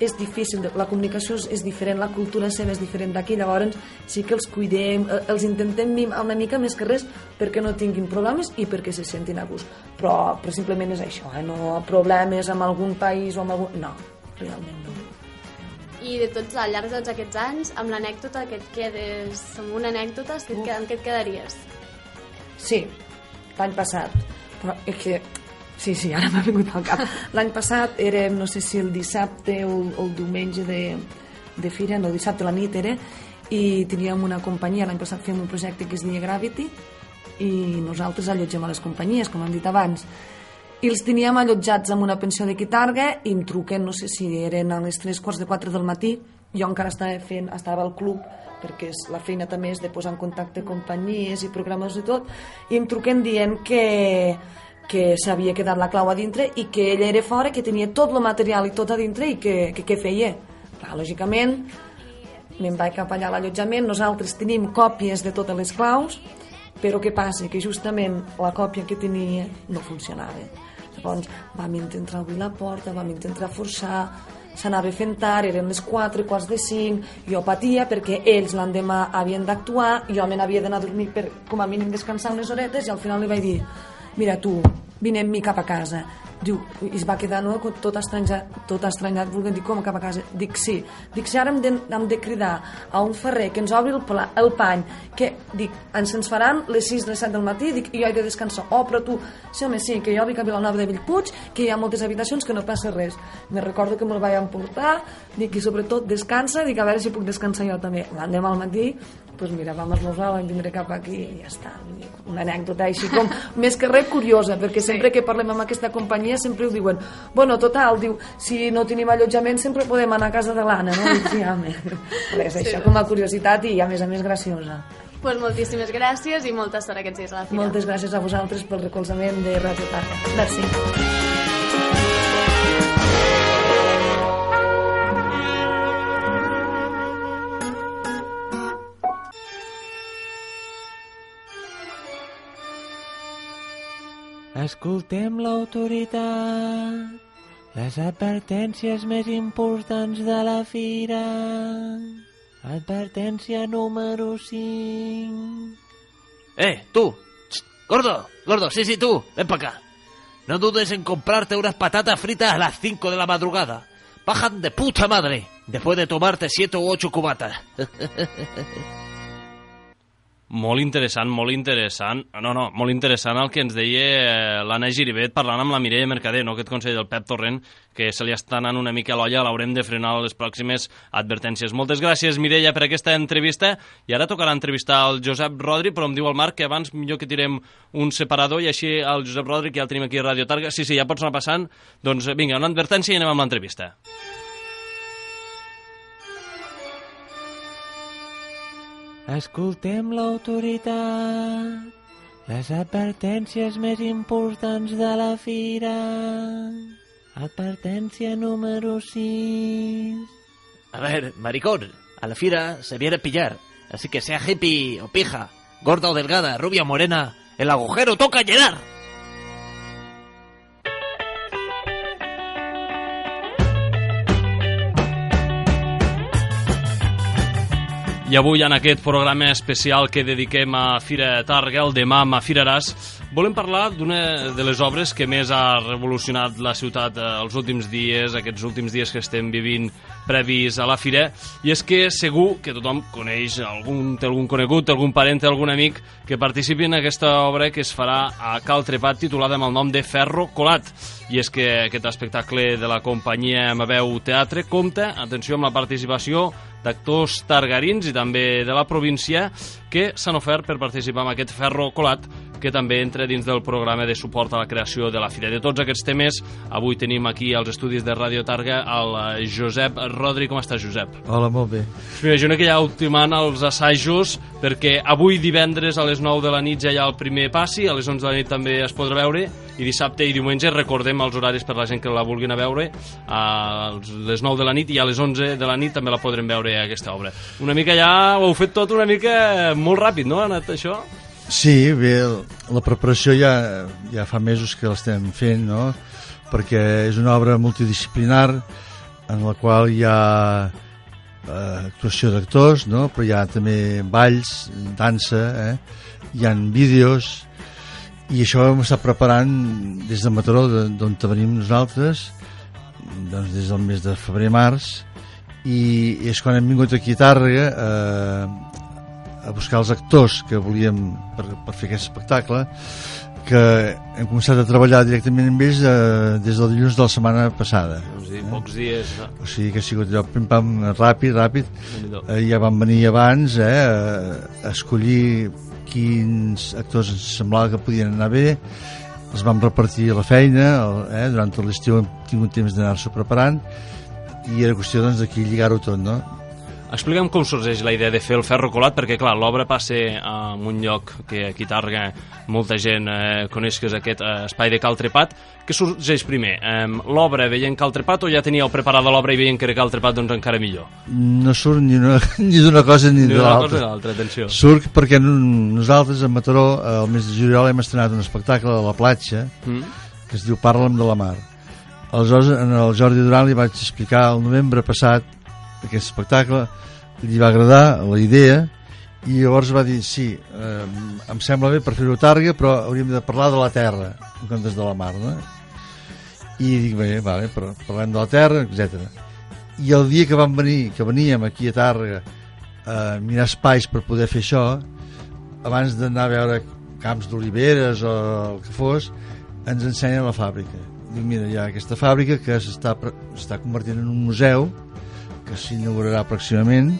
és difícil, la comunicació és, és diferent, la cultura seva és diferent d'aquí, llavors sí que els cuidem, eh, els intentem mimar una mica més que res perquè no tinguin problemes i perquè se sentin a gust. Però, però simplement és això, eh? no problemes amb algun país o amb algun... No, realment no. I de tots, al llarg de tots aquests anys, amb l'anècdota que et quedes, amb una anècdota, que et, amb què et quedaries? Sí, l'any passat. Però és que... Sí, sí, ara m'ha vingut al cap. L'any passat érem, no sé si el dissabte o, o el diumenge de, de fira, no, dissabte a la nit era, i teníem una companyia, l'any passat fèiem un projecte que es deia Gravity, i nosaltres allotgem a les companyies, com hem dit abans. i els teníem allotjats en una pensió de Quitarga i em truquen, no sé si eren a les 3 quarts de 4 del matí jo encara estava fent, estava al club perquè és, la feina també és de posar en contacte companyies i programes i tot i em truquen dient que que s'havia quedat la clau a dintre i que ella era fora, que tenia tot el material i tot a dintre i que, que què feia? Clar, lògicament, me'n vaig cap allà a l'allotjament, nosaltres tenim còpies de totes les claus, però què passa? Que justament la còpia que tenia no funcionava. Llavors vam intentar obrir la porta, vam intentar forçar, s'anava fent tard, eren les 4, quarts de 5, jo patia perquè ells l'endemà havien d'actuar, jo me n'havia d'anar a dormir per com a mínim descansar unes horetes i al final li vaig dir mira tu, vine amb mi cap a casa. Diu, i es va quedar no, tot estranyat, tot estranyat volent dir com cap a casa? Dic sí, dic si ara hem de, hem de cridar a un ferrer que ens obri el, pla, el pany que, dic, ens ens faran les 6 les 7 del matí, dic, i jo he de descansar. Oh, però tu, sí home, sí, que jo vic a Vilanova de Bellpuig que hi ha moltes habitacions que no passa res. Me recordo que me'l vaig emportar dic, i sobretot descansa, dic, a veure si puc descansar jo també, l'endemà al matí pues mira, vam esmorzar, vam vindre cap aquí i ja està, una anècdota així com més que res curiosa, perquè sempre que parlem amb aquesta companyia sempre ho diuen bueno, total, diu, si no tenim allotjament sempre podem anar a casa de l'Anna no? I, sí, home, res, això com a curiositat i a més a més graciosa. Pues moltíssimes gràcies i molta sort aquests dies a la fira. moltes gràcies a vosaltres pel recolzament de Radio Targa. Merci Escoltem l'autoritat, les advertències més importants de la fira. Advertència número 5. Eh, tú. Ch, Gordo, gordo, sí, sí, tú. Ven para acá. No dudes en comprarte unas patatas fritas a las 5 de la madrugada. Bajan de puta madre. Después de tomarte 7 u 8 cubatas. Molt interessant, molt interessant. No, no, molt interessant el que ens deia eh, l'Anna Giribet parlant amb la Mireia Mercader, no? aquest consell del Pep Torrent, que se li està anant una mica a l'olla, l'haurem de frenar les pròximes advertències. Moltes gràcies, Mireia, per aquesta entrevista. I ara tocarà entrevistar el Josep Rodri, però em diu el Marc que abans millor que tirem un separador i així el Josep Rodri, que ja el tenim aquí a Radio Targa. Sí, sí, ja pots anar passant. Doncs vinga, una advertència i anem amb l'entrevista. Escoltem l'autoritat, les advertències més importants de la fira. Advertència número 6. A ver, maricón, a la fiera se viene a pillar. Así que sea hippie o pija, gorda o delgada, rubia o morena, el agujero toca llenar. I avui, en aquest programa especial que dediquem a Fira Targa, el demà a Firaràs, volem parlar d'una de les obres que més ha revolucionat la ciutat eh, els últims dies, aquests últims dies que estem vivint previs a la Fira, i és que segur que tothom coneix, algun, té algun conegut, algun parent, algun amic que participi en aquesta obra que es farà a Cal Trepat titulada amb el nom de Ferro Colat. I és que aquest espectacle de la companyia Maveu Teatre compta, atenció, amb la participació d'actors targarins i també de la província que s'han ofert per participar en aquest ferro colat que també entra dins del programa de suport a la creació de la Fira. De tots aquests temes, avui tenim aquí als estudis de Radio Targa el Josep Rodri. Com estàs, Josep? Hola, molt bé. M'imagino que ja ultimant els assajos, perquè avui divendres a les 9 de la nit ja hi ha el primer passi, a les 11 de la nit també es podrà veure, i dissabte i diumenge recordem els horaris per la gent que la vulguin a veure, a les 9 de la nit i a les 11 de la nit també la podrem veure aquesta obra. Una mica ja ho heu fet tot una mica molt ràpid, no? Ha anat això? Sí, bé, la preparació ja, ja fa mesos que l'estem fent, no? Perquè és una obra multidisciplinar en la qual hi ha eh, actuació d'actors, no? però hi ha també balls, dansa, eh? hi ha vídeos, i això ho hem estat preparant des de Mataró, d'on venim nosaltres, doncs des del mes de febrer-març, i, és quan hem vingut aquí a Tàrrega eh, a buscar els actors que volíem per, per fer aquest espectacle que hem començat a treballar directament amb ells eh, des del dilluns de la setmana passada. Doncs dir, pocs dies... no? o sigui que ha sigut allò pim-pam ràpid, ràpid. Eh, ja van venir abans eh, a escollir quins actors ens semblava que podien anar bé els vam repartir la feina, el, eh, durant tot l'estiu hem tingut temps d'anar-s'ho preparant i era qüestió doncs, d'aquí lligar-ho tot, no? Explica'm com sorgeix la idea de fer el ferro colat, perquè clar, l'obra passa en un lloc que aquí a Targa molta gent eh, coneix que és aquest eh, espai de Cal Trepat. Què sorgeix primer? Eh, l'obra veient Cal Trepat o ja teníeu preparada l'obra i veient que era Cal Trepat doncs encara millor? No surt ni una- ni d'una cosa ni, Ni de l'altra. atenció. Surt perquè no- nosaltres a Mataró, eh, el mes de juliol, hem estrenat un espectacle a la platja Mm? que es diu Parla'm de la mar. Aleshores, en el Jordi Duran li vaig explicar el novembre passat aquest espectacle, li va agradar la idea i llavors va dir, sí, eh, em sembla bé per fer-ho a però hauríem de parlar de la terra en comptes de la mar, no? I dic, bé, vale, però parlem de la terra, etc. I el dia que vam venir, que veníem aquí a Tàrrega a mirar espais per poder fer això, abans d'anar a veure camps d'oliveres o el que fos, ens ensenya la fàbrica. Dic, mira, hi ha aquesta fàbrica que s'està convertint en un museu que s'inaugurarà pròximament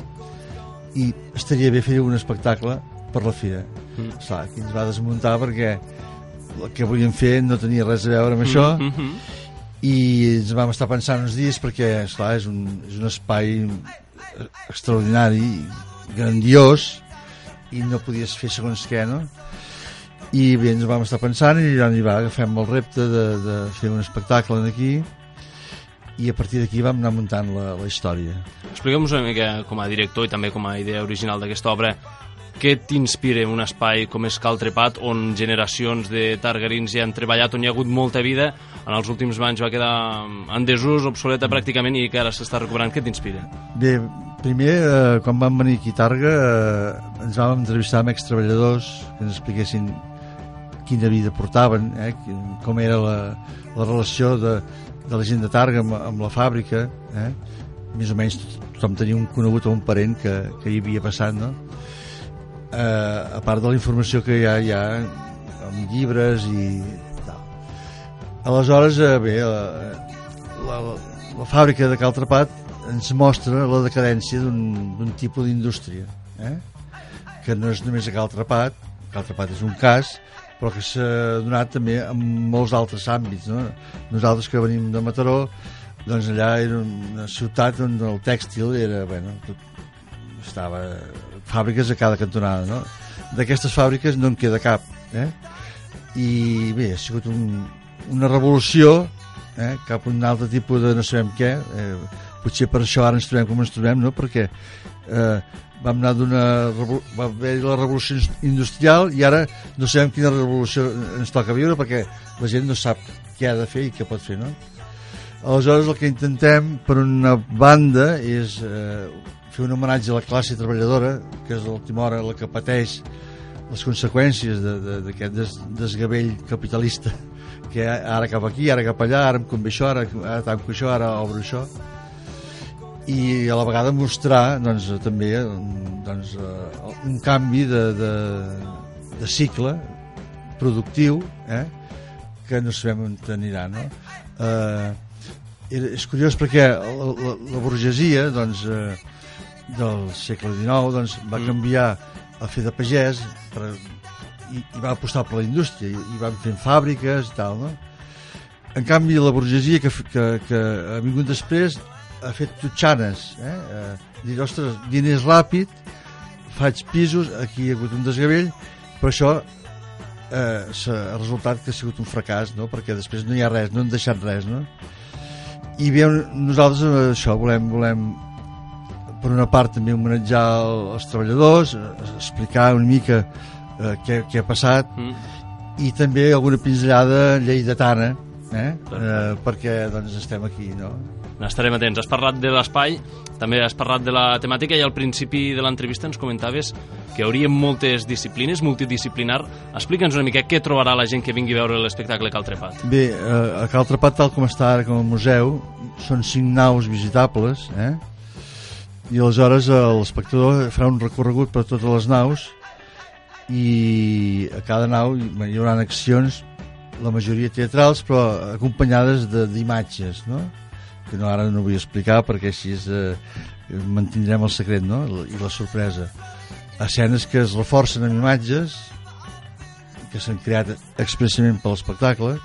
i estaria bé fer un espectacle per la fira. Mm. Esclar, aquí ens va desmuntar perquè el que volíem fer no tenia res a veure amb això Mm -hmm. i ens vam estar pensant uns dies perquè, esclar, és un, és un espai extraordinari, grandiós, i no podies fer segons què, no? I bé, ens vam estar pensant i ja n'hi va, agafem el repte de, de fer un espectacle aquí i a partir d'aquí vam anar muntant la, la història. Explica'm-nos una mica, com a director i també com a idea original d'aquesta obra, què t'inspira un espai com és Cal Trepat, on generacions de targarins hi han treballat, on hi ha hagut molta vida, en els últims anys va quedar en desús, obsoleta pràcticament, i que ara s'està recuperant. Què t'inspira? Bé, primer, eh, quan vam venir aquí a Targa, eh, ens vam entrevistar amb extreballadors que ens expliquessin quina vida portaven, eh, com era la, la relació de, de la gent de Targa amb, amb la fàbrica. Eh? Més o menys tothom tenia un conegut o un parent que, que hi havia passat, no? Eh, a part de la informació que hi ha, hi ha amb llibres i tal. Aleshores, eh, bé, la, la, la fàbrica de Caltrapat ens mostra la decadència d'un d'un tipus d'indústria, eh? que no és només a Caltrapat, Caltrapat és un cas, però que s'ha donat també en molts altres àmbits. No? Nosaltres que venim de Mataró, doncs allà era una ciutat on el tèxtil era, bueno, tot, estava fàbriques a cada cantonada, no? D'aquestes fàbriques no en queda cap, eh? I bé, ha sigut un, una revolució eh? cap a un altre tipus de no sabem què, eh? Potser per això ara ens trobem com ens trobem, no? Perquè eh, vam anar d'una... va haver la revolució industrial i ara no sabem quina revolució ens toca viure perquè la gent no sap què ha de fer i què pot fer, no? Aleshores el que intentem per una banda és eh, fer un homenatge a la classe treballadora que és l'última hora la que pateix les conseqüències de- de- d'aquest des, desgavell capitalista que ara cap aquí, ara cap allà, ara em convé això, ara, ara tanco això, ara obro això i a la vegada mostrar doncs, també doncs, un canvi de, de, de cicle productiu eh, que no sabem on anirà no? eh, és curiós perquè la, la, la burgesia doncs, eh, del segle XIX doncs, va canviar a fer de pagès per, i, i va apostar per la indústria i, i van fent fàbriques i tal no? en canvi la burgesia que, que, que ha vingut després ha fet tutxanes eh? eh dir, ostres, diners ràpid faig pisos, aquí hi ha hagut un desgavell però això eh, ha resultat que ha sigut un fracàs no? perquè després no hi ha res, no han deixat res no? i bé, nosaltres eh, això volem, volem per una part també homenatjar el- els treballadors eh, explicar una mica eh, què, què ha passat Mm. i també alguna pinzellada lleidatana eh? eh, perquè doncs estem aquí no? N'estarem atents. Has parlat de l'espai, també has parlat de la temàtica i al principi de l'entrevista ens comentaves que hi hauria moltes disciplines, multidisciplinar. Explica'ns una mica què trobarà la gent que vingui a veure l'espectacle Cal Trepat. Bé, eh, a Cal Trepat, tal com està ara com a museu, són cinc naus visitables, eh? i aleshores l'espectador farà un recorregut per totes les naus i a cada nau hi haurà accions, la majoria teatrals, però acompanyades de- d'imatges, no? Que no, ara no vull explicar perquè així és, eh, mantindrem el secret no? i la sorpresa. Escenes que es reforcen amb imatges que s'han creat expressament per l'espectacle,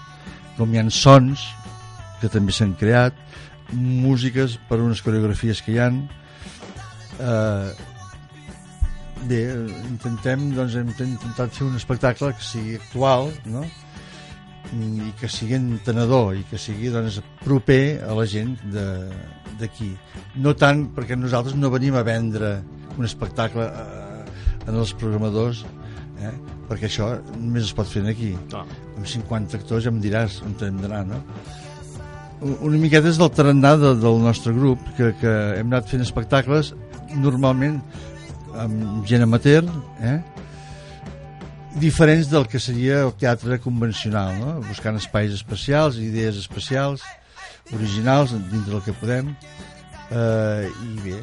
com hi ha sons que també s'han creat, músiques per unes coreografies que hi han. Eh, bé, intentem, doncs hem intentat fer un espectacle que sigui actual, no? I que sigui entenedor i que sigui doncs, proper a la gent d'aquí. No tant perquè nosaltres no venim a vendre un espectacle eh, en els programadors, eh? perquè això només es pot fer aquí. Clar. Amb 50 actors ja em diràs on hem d'anar, no? Una miqueta és del tarannà de, del nostre grup, que, que hem anat fent espectacles normalment amb gent amateur, eh? Diferents del que seria el teatre convencional, no? buscant espais especials, idees especials, originals, dins del que podem, eh, i bé,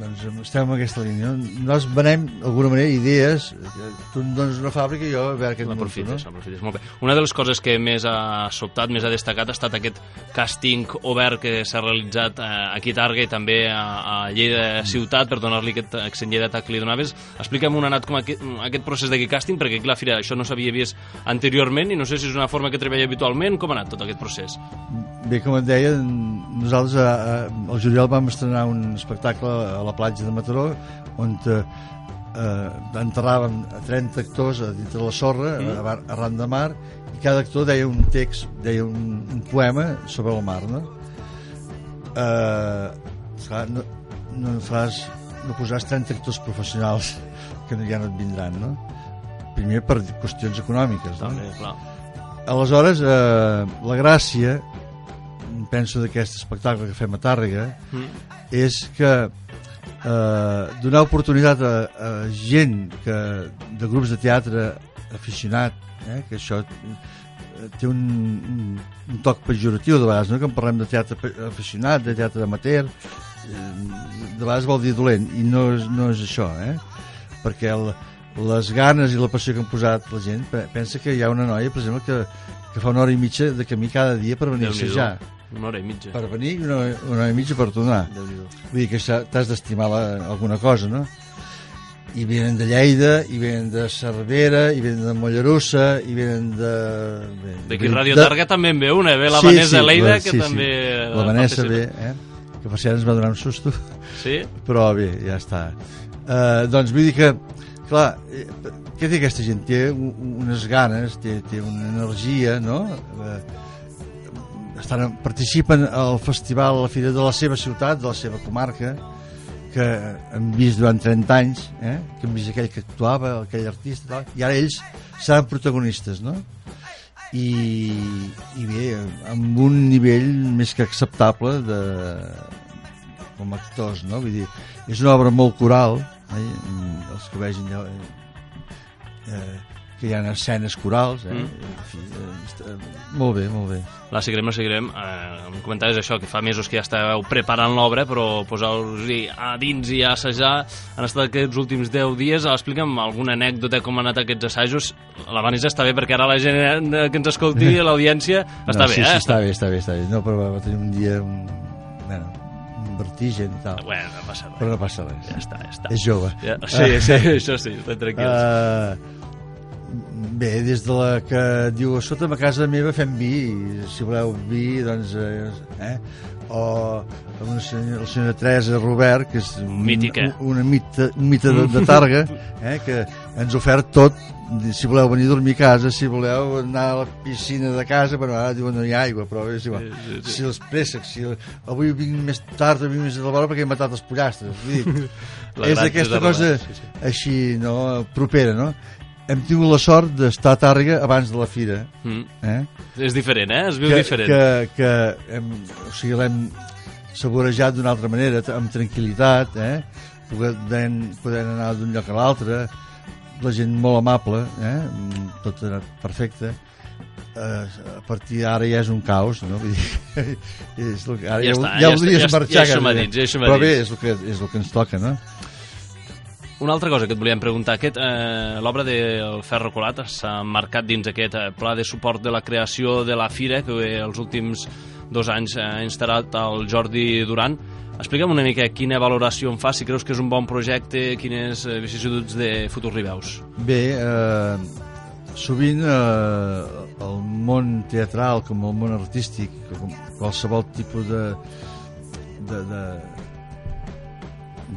doncs estem en aquesta línia. no? Nosaltres venem, d'alguna manera, idees, tu em dones una fàbrica i jo a veure què L'aprofites, l'aprofites. Molt bé. Una de les coses que més ha sobtat, més ha destacat, ha estat aquest càsting obert que s'ha realitzat eh, aquí a Targa i també a, a Lleida ciutat per donar-li aquest accent lleidatà que li donaves. Explica'm on ha anat com aquest, aquest procés d'aquest càsting, perquè clar, Fira, això no s'havia vist anteriorment i no sé si és una forma que treballa habitualment. Com ha anat tot aquest procés? Bé, com et deia, nosaltres a, a, al juliol vam estrenar un espectacle a la platja de Mataró on eh, eh, enterràvem a 30 actors a dintre la sorra, Mm. mm. arran de mar, i cada actor deia un text, deia un, un poema sobre el mar, no? Eh, clar, no, no faràs, no posaràs 30 actors professionals que ja no et vindran, no? Primer per qüestions econòmiques, no? També, clar. Aleshores, eh, la gràcia, penso d'aquest espectacle que fem a Tàrrega, Mm. és que eh, donar oportunitat a, a gent que, de grups de teatre aficionat, eh, que això eh, té un, un, un toc pejoratiu de vegades, no? que en parlem de teatre aficionat, de teatre amateur, eh, de vegades vol dir dolent, i no és, no és això, eh? perquè el, les ganes i la passió que han posat la gent, pe- pensa que hi ha una noia, per exemple, que, que fa una hora i mitja de camí cada dia per venir a assajar. Una hora i mitja. Per venir i una, una hora i mitja per tornar. Vull dir que t'has d'estimar alguna cosa, no? I venen de Lleida, i venen de Cervera, i venen de Mollerussa, i venen de... D'aquí Ràdio de- Targa també en ve una, ve la Vanessa Leida, la- que també... La Vanessa ve, eh? Que per cert ens va donar un susto, Sí? però bé, ja està. Uh, doncs vull dir que, clar, eh, què té aquesta gent? Té unes ganes, té, té una energia, no? Uh, estan, participen al festival, a la fira de la seva ciutat, de la seva comarca, que hem vist durant 30 anys, eh? que hem vist aquell que actuava, aquell artista, tal, i ara ells seran protagonistes, no? I, i bé, amb un nivell més que acceptable de, com a actors, no? Vull dir, és una obra molt coral, eh? els que vegin eh, eh, que hi ha escenes corals, eh? Mm. En fi, eh, està, molt bé, molt bé. La seguirem, la seguirem. Eh, em comentaves això, que fa mesos que ja estàveu preparant l'obra, però posar-vos a dins i a assajar han estat aquests últims 10 dies. Explica'm alguna anècdota com han anat aquests assajos. La Vanessa està bé, perquè ara la gent eh, que ens escolti, l'audiència, està no, bé, sí, eh? Sí, està bé, està bé, està bé. No, però va tenir un dia un, bueno, vertigen i tal. Bueno, no passa res. Però no passa res. Ja està, ja està. És jove. Ja, sí, sí, això sí, estem tranquils. Uh, bé, des de la que diu a sota ma casa meva fem vi i si voleu vi doncs eh, eh? o amb una senyora, la senyora Teresa Robert que és un, Mítica. un, una mita, un mite de, de Targa eh? que ens ha ofert tot si voleu venir a dormir a casa si voleu anar a la piscina de casa però ara diuen no hi ha aigua però és igual. Sí, sí, sí. si els préssecs si avui vinc més tard o vinc més a l'hora perquè he matat els pollastres vull dir, La és aquesta de cosa sí, sí. així no, propera no? Hem tingut la sort d'estar a Tàrrega abans de la fira Mm. eh? És diferent, eh? Es viu que, diferent. que, que hem, o sigui, l'hem saborejat d'una altra manera amb tranquil·litat eh? podent, podent anar d'un lloc a l'altre la gent molt amable eh? Tot ha anat perfecte eh, a partir d'ara ja és un caos no? Vull dir, és el que, ara Ja ja, està, ja, ja voldries està, ja- marxar ja això m'ha gairebé. dit, ja això m'ha però bé, dit. és el, que, és el que ens toca no? Una altra cosa que et volíem preguntar, aquest, eh, l'obra del Ferro Colat s'ha marcat dins aquest eh, pla de suport de la creació de la Fira que eh, els últims dos anys ha instal·lat el Jordi Duran. Explica'm una mica quina valoració en fa, si creus que és un bon projecte, quines eh, vicissituds de futur li veus. Bé, eh, sovint eh, el món teatral com el món artístic com qualsevol tipus de de, de,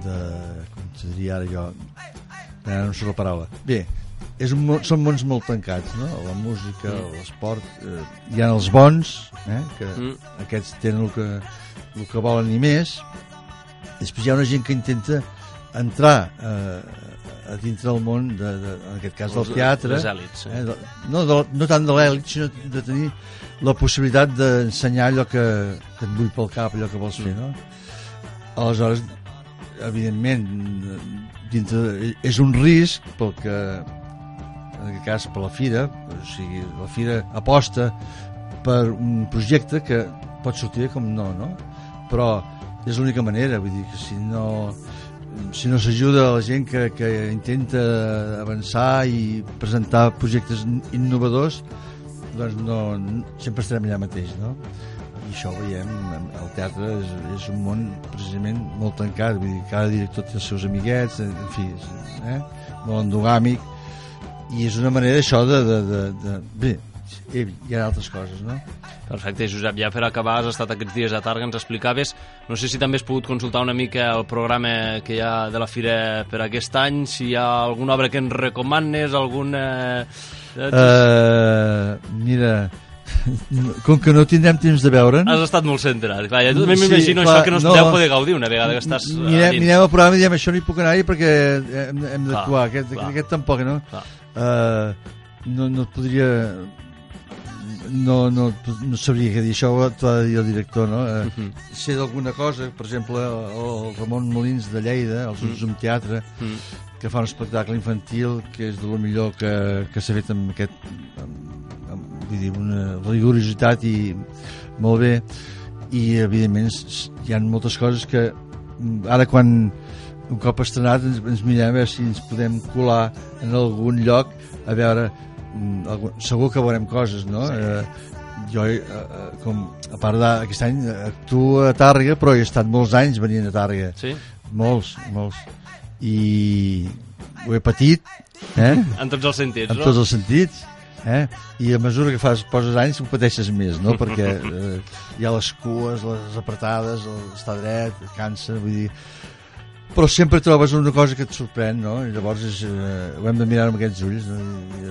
de te diria ara jo ara no sé la paraula bé, és un, són mons molt tancats no? la música, l'esport eh, hi ha els bons eh? que Mm. aquests tenen el que, el que volen i més després hi ha una gent que intenta entrar eh, a dintre del món de, de, en aquest cas del teatre les èlits, sí. eh, de, no, de, no tant de l'èlit sinó de tenir la possibilitat d'ensenyar allò que, que et bull pel cap allò que vols fer no? aleshores evidentment dintre, és un risc pel que en aquest cas per la fira o sigui, la fira aposta per un projecte que pot sortir com no, no? però és l'única manera vull dir que si no si no s'ajuda la gent que, que intenta avançar i presentar projectes innovadors doncs no, sempre estarem allà mateix no? I això ho veiem el teatre és, és un món precisament molt tancat vull dir, cada director té els seus amiguets en fi, és, eh? molt endogàmic i és una manera això de, de, de, de... bé, hi hi ha altres coses no? Perfecte, Josep, ja per acabar, has estat aquests dies a Targa, ens explicaves, no sé si també has pogut consultar una mica el programa que hi ha de la Fira per aquest any, si hi ha alguna obra que ens recomanes, alguna... Eh, Uh, mira, com que no tindrem temps de veure'n... Has estat molt centrat. Clar, ja també Sí, m'imagino clar, això que no no. deu poder gaudir una vegada que estàs a mirem, mirem el programa i diem això no hi puc anar-hi perquè hem, hem d'actuar, aquest, clar. aquest tampoc, no? Clar. Uh, no, no et podria no, no, no sabria què dir això t'ho ha de dir el director no? Uh, Mhm. sé d'alguna cosa per exemple el, Ramon Molins de Lleida el Zoom Teatre Mm. que fa un espectacle infantil que és de lo millor que, que s'ha fet amb aquest amb, amb, vull dir, una rigorositat i molt bé i evidentment hi ha moltes coses que mm, ara quan un cop estrenat ens, ens mirem a veure si ens podem colar en algun lloc a veure mm, algun, segur que veurem coses no? Sí. Eh, jo eh, eh, com, a part d'aquest any eh, actuo a Tàrrega però he estat molts anys venint a Tàrrega Sí? molts, molts i ho he patit eh? En tots els sentits, en no? tots els sentits eh? i a mesura que fas poses anys ho pateixes més no? perquè eh, hi ha les cues les apretades, estar dret cansa, vull dir però sempre trobes una cosa que et sorprèn no? i llavors és, eh, ho hem de mirar amb aquests ulls no?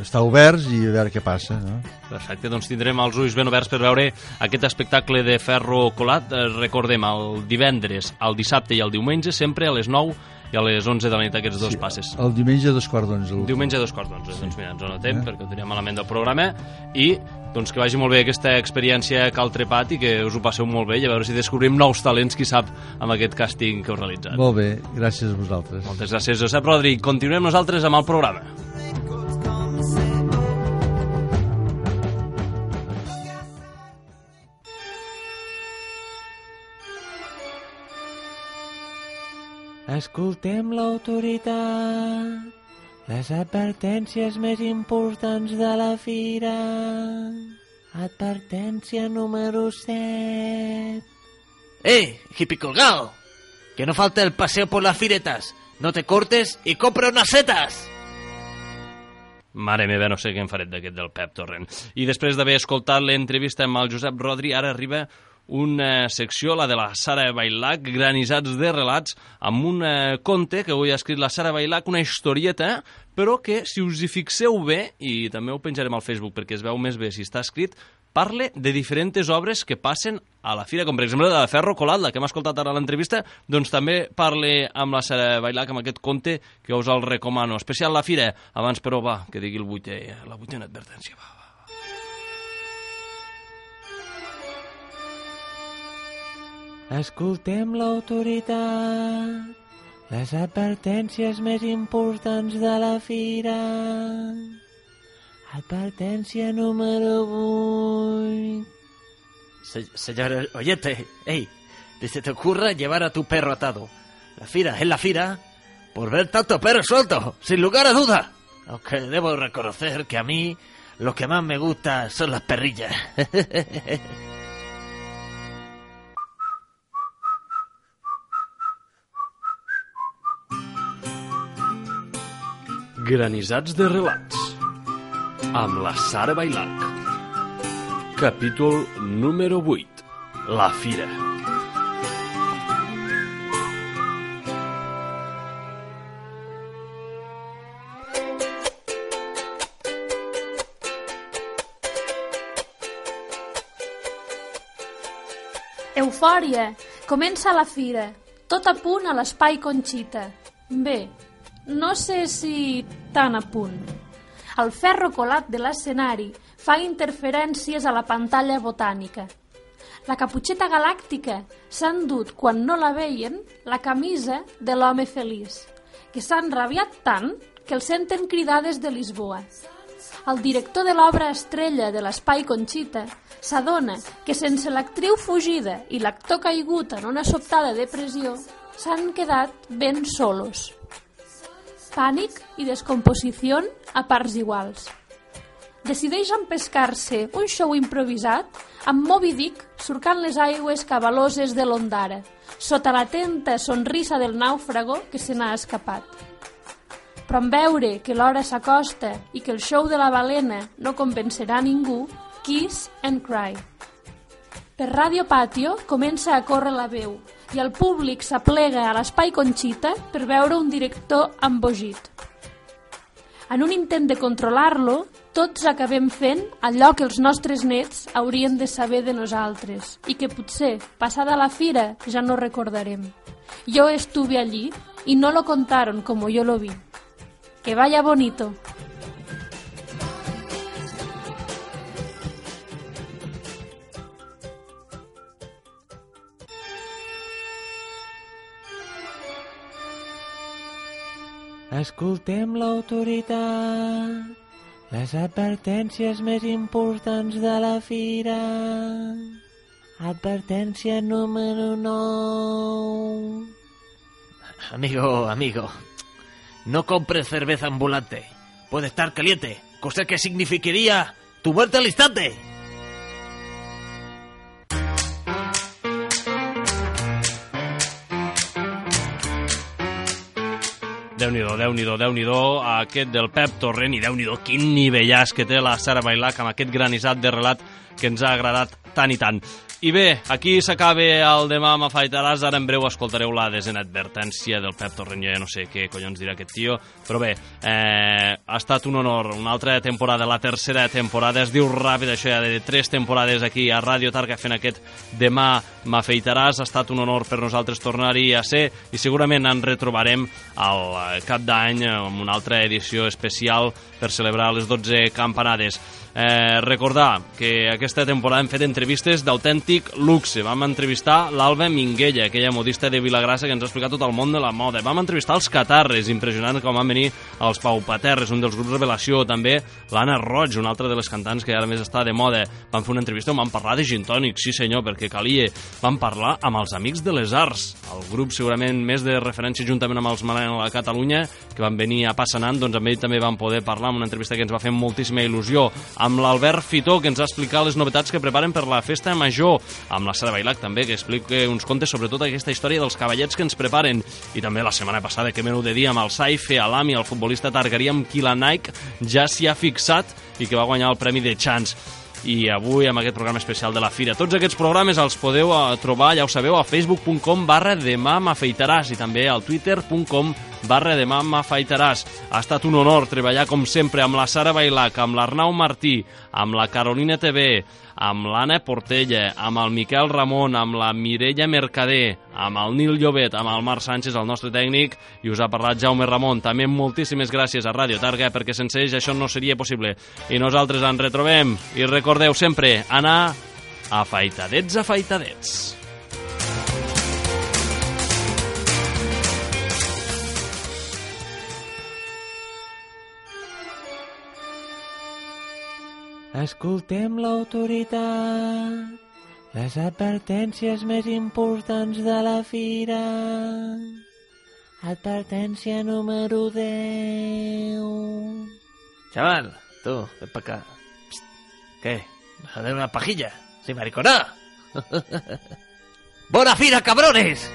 Estar oberts i a veure què passa no? Perfecte, doncs tindrem els ulls ben oberts per veure aquest espectacle de ferro colat. Eh, recordem, el divendres, el dissabte i el diumenge, sempre a les 9 i a les 11 de la nit, aquests dos passes. el diumenge a dos quarts d'onze. Diumenge a dos quarts d'onze, doncs mira, ens ho notem, Eh? perquè ho teníem malament del programa, i doncs que vagi molt bé aquesta experiència a Cal Trepat i que us ho passeu molt bé i a veure si descobrim nous talents, qui sap, amb aquest càsting que heu realitzat. molt bé, gràcies a vosaltres Moltes gràcies, Josep Rodri. Continuem nosaltres amb el programa. Escoltem l'autoritat, les advertències més importants de la fira. Advertència número 7. ¡Eh, hippie colgado! Que no falte el paseo por las firetas. No te cortes y compra unas setas. Mare meva, no sé què en faré d'aquest del Pep Torrent. I després d'haver escoltat l'entrevista amb el Josep Rodri, ara arriba una secció, la de la Sara Bailac, granissats de relats, amb un eh, conte que avui ha escrit la Sara Bailac, una historieta, però que, si us hi fixeu bé, i també ho penjarem al Facebook perquè es veu més bé si està escrit, parle de diferents obres que passen a la fira, com per exemple la de Ferro Colat, la que hem escoltat ara a l'entrevista, doncs també parle amb la Sara Bailac, amb aquest conte que us el recomano. Especial la fira, abans però va, que digui el vuitè, la vuitena advertència, va, Escoltem l'autoritat, les advertències més importants de la fira. Advertència número 8. Se- señor oyente, hey, ni se te ocurra llevar a tu perro atado. La fira es la fira por ver tanto perro suelto, sin lugar a duda. Aunque debo reconocer que a mí lo que más me gusta son las perrillas. Granissats de relats. amb la Sara Bailac. Capítol número 8. La Fira. Eufòria! Comença la fira. Tot a punt a l'espai Conxita. Bé, no sé si tan a punt. El ferro colat de l'escenari fa interferències a la pantalla botànica. La caputxeta galàctica s'ha endut, quan no la veien, la camisa de l'home feliç, que s'ha enrabiat tant que el senten cridar des de Lisboa. El director de l'obra estrella de l'Espai Conxita s'adona que sense l'actriu fugida i l'actor caigut en una sobtada depressió s'han quedat ben solos. Pànic i descomposició a parts iguals. Decideix empescar-se un show improvisat amb Moby Dick surcant les aigües cabaloses de l'Ondara, sota l'atenta sonrisa del nàufrago que se n'ha escapat. Però en veure que l'hora s'acosta i que el show de la balena no convencerà ningú, Kiss and Cry. Per Ràdio Patio comença a córrer la veu i el públic s'aplega a l'espai Conxita per veure un director embogit. En un intent de controlar-lo, tots acabem fent allò que els nostres nets haurien de saber de nosaltres i que potser, passada la fira, ja no recordarem. Yo estuve allí y no lo contaron como yo lo vi. Que vaya bonito. Escoltem l'autoritat, les advertències més importants de la fira. Advertència número 9. Amigo, amigo, no compres cerveza ambulante. Puede estar caliente, cosa que significaría tu muerte al instante. Déu-n'hi-do, Déu-n'hi-do, déu nhi déu aquest del Pep Torrent i Déu-n'hi-do, quin nivellàs que té la Sara Bailac amb aquest granissat de relat que ens ha agradat tant i tant. I bé, aquí s'acaba el demà m'afaitaràs, ara en breu escoltareu la desena advertència del Pep Torrent, jo ja no sé què collons dirà aquest tio, però bé, eh, ha estat un honor, una altra temporada, la tercera temporada, es diu ràpid això ja de tres temporades aquí a Ràdio Targa fent aquest demà m'afeitaràs, ha estat un honor per nosaltres tornar-hi a ser i segurament ens retrobarem al cap d'any amb una altra edició especial per celebrar les 12 campanades. Eh, recordar que aquesta temporada hem fet entrevistes d'autèntic luxe. Vam entrevistar l'Alba Minguella, aquella modista de Vilagrassa que ens ha explicat tot el món de la moda. Vam entrevistar els Catarres, impressionant com van venir els Pau Paterres, un dels grups revelació, també l'Anna Roig, una altra de les cantants que ara més està de moda. Vam fer una entrevista on vam parlar de gin tònic, sí senyor, perquè calia. Vam parlar amb els Amics de les Arts, el grup segurament més de referència juntament amb els Malena a Catalunya, que van venir a Passanant, doncs amb ell també vam poder parlar amb una entrevista que ens va fer moltíssima il·lusió, amb l'Albert Fitó, que ens ha explicat les novetats que preparen per la festa major, amb la Sara Bailac també, que explica uns contes sobre tota aquesta història dels cavallets que ens preparen, i també la setmana passada, que menú de dia, amb el Saife Alami, el futbolista targarí amb qui la Nike ja s'hi ha fixat i que va guanyar el Premi de Chance i avui amb aquest programa especial de la Fira. Tots aquests programes els podeu eh, trobar, ja ho sabeu, a facebook.com barra demà m'afeitaràs i també al twitter.com barra demà m'afaitaràs. Ha estat un honor treballar com sempre amb la Sara Bailac, amb l'Arnau Martí, amb la Carolina TV, amb l'Anna Portella, amb el Miquel Ramon, amb la Mireia Mercader, amb el Nil Llobet, amb el Marc Sánchez, el nostre tècnic, i us ha parlat Jaume Ramon. També moltíssimes gràcies a Ràdio Targa, perquè sense ells això no seria possible. I nosaltres ens retrobem. I recordeu sempre anar afaitadets, afaitadets. Escoltem l'autoritat, les advertències més importants de la fira. Advertència número 10. Chaval, tú, ven para acá. Psst. ¿Qué? ¿Vas a una pajilla? ¡Sí, maricona! ¡Bona fira, cabrones!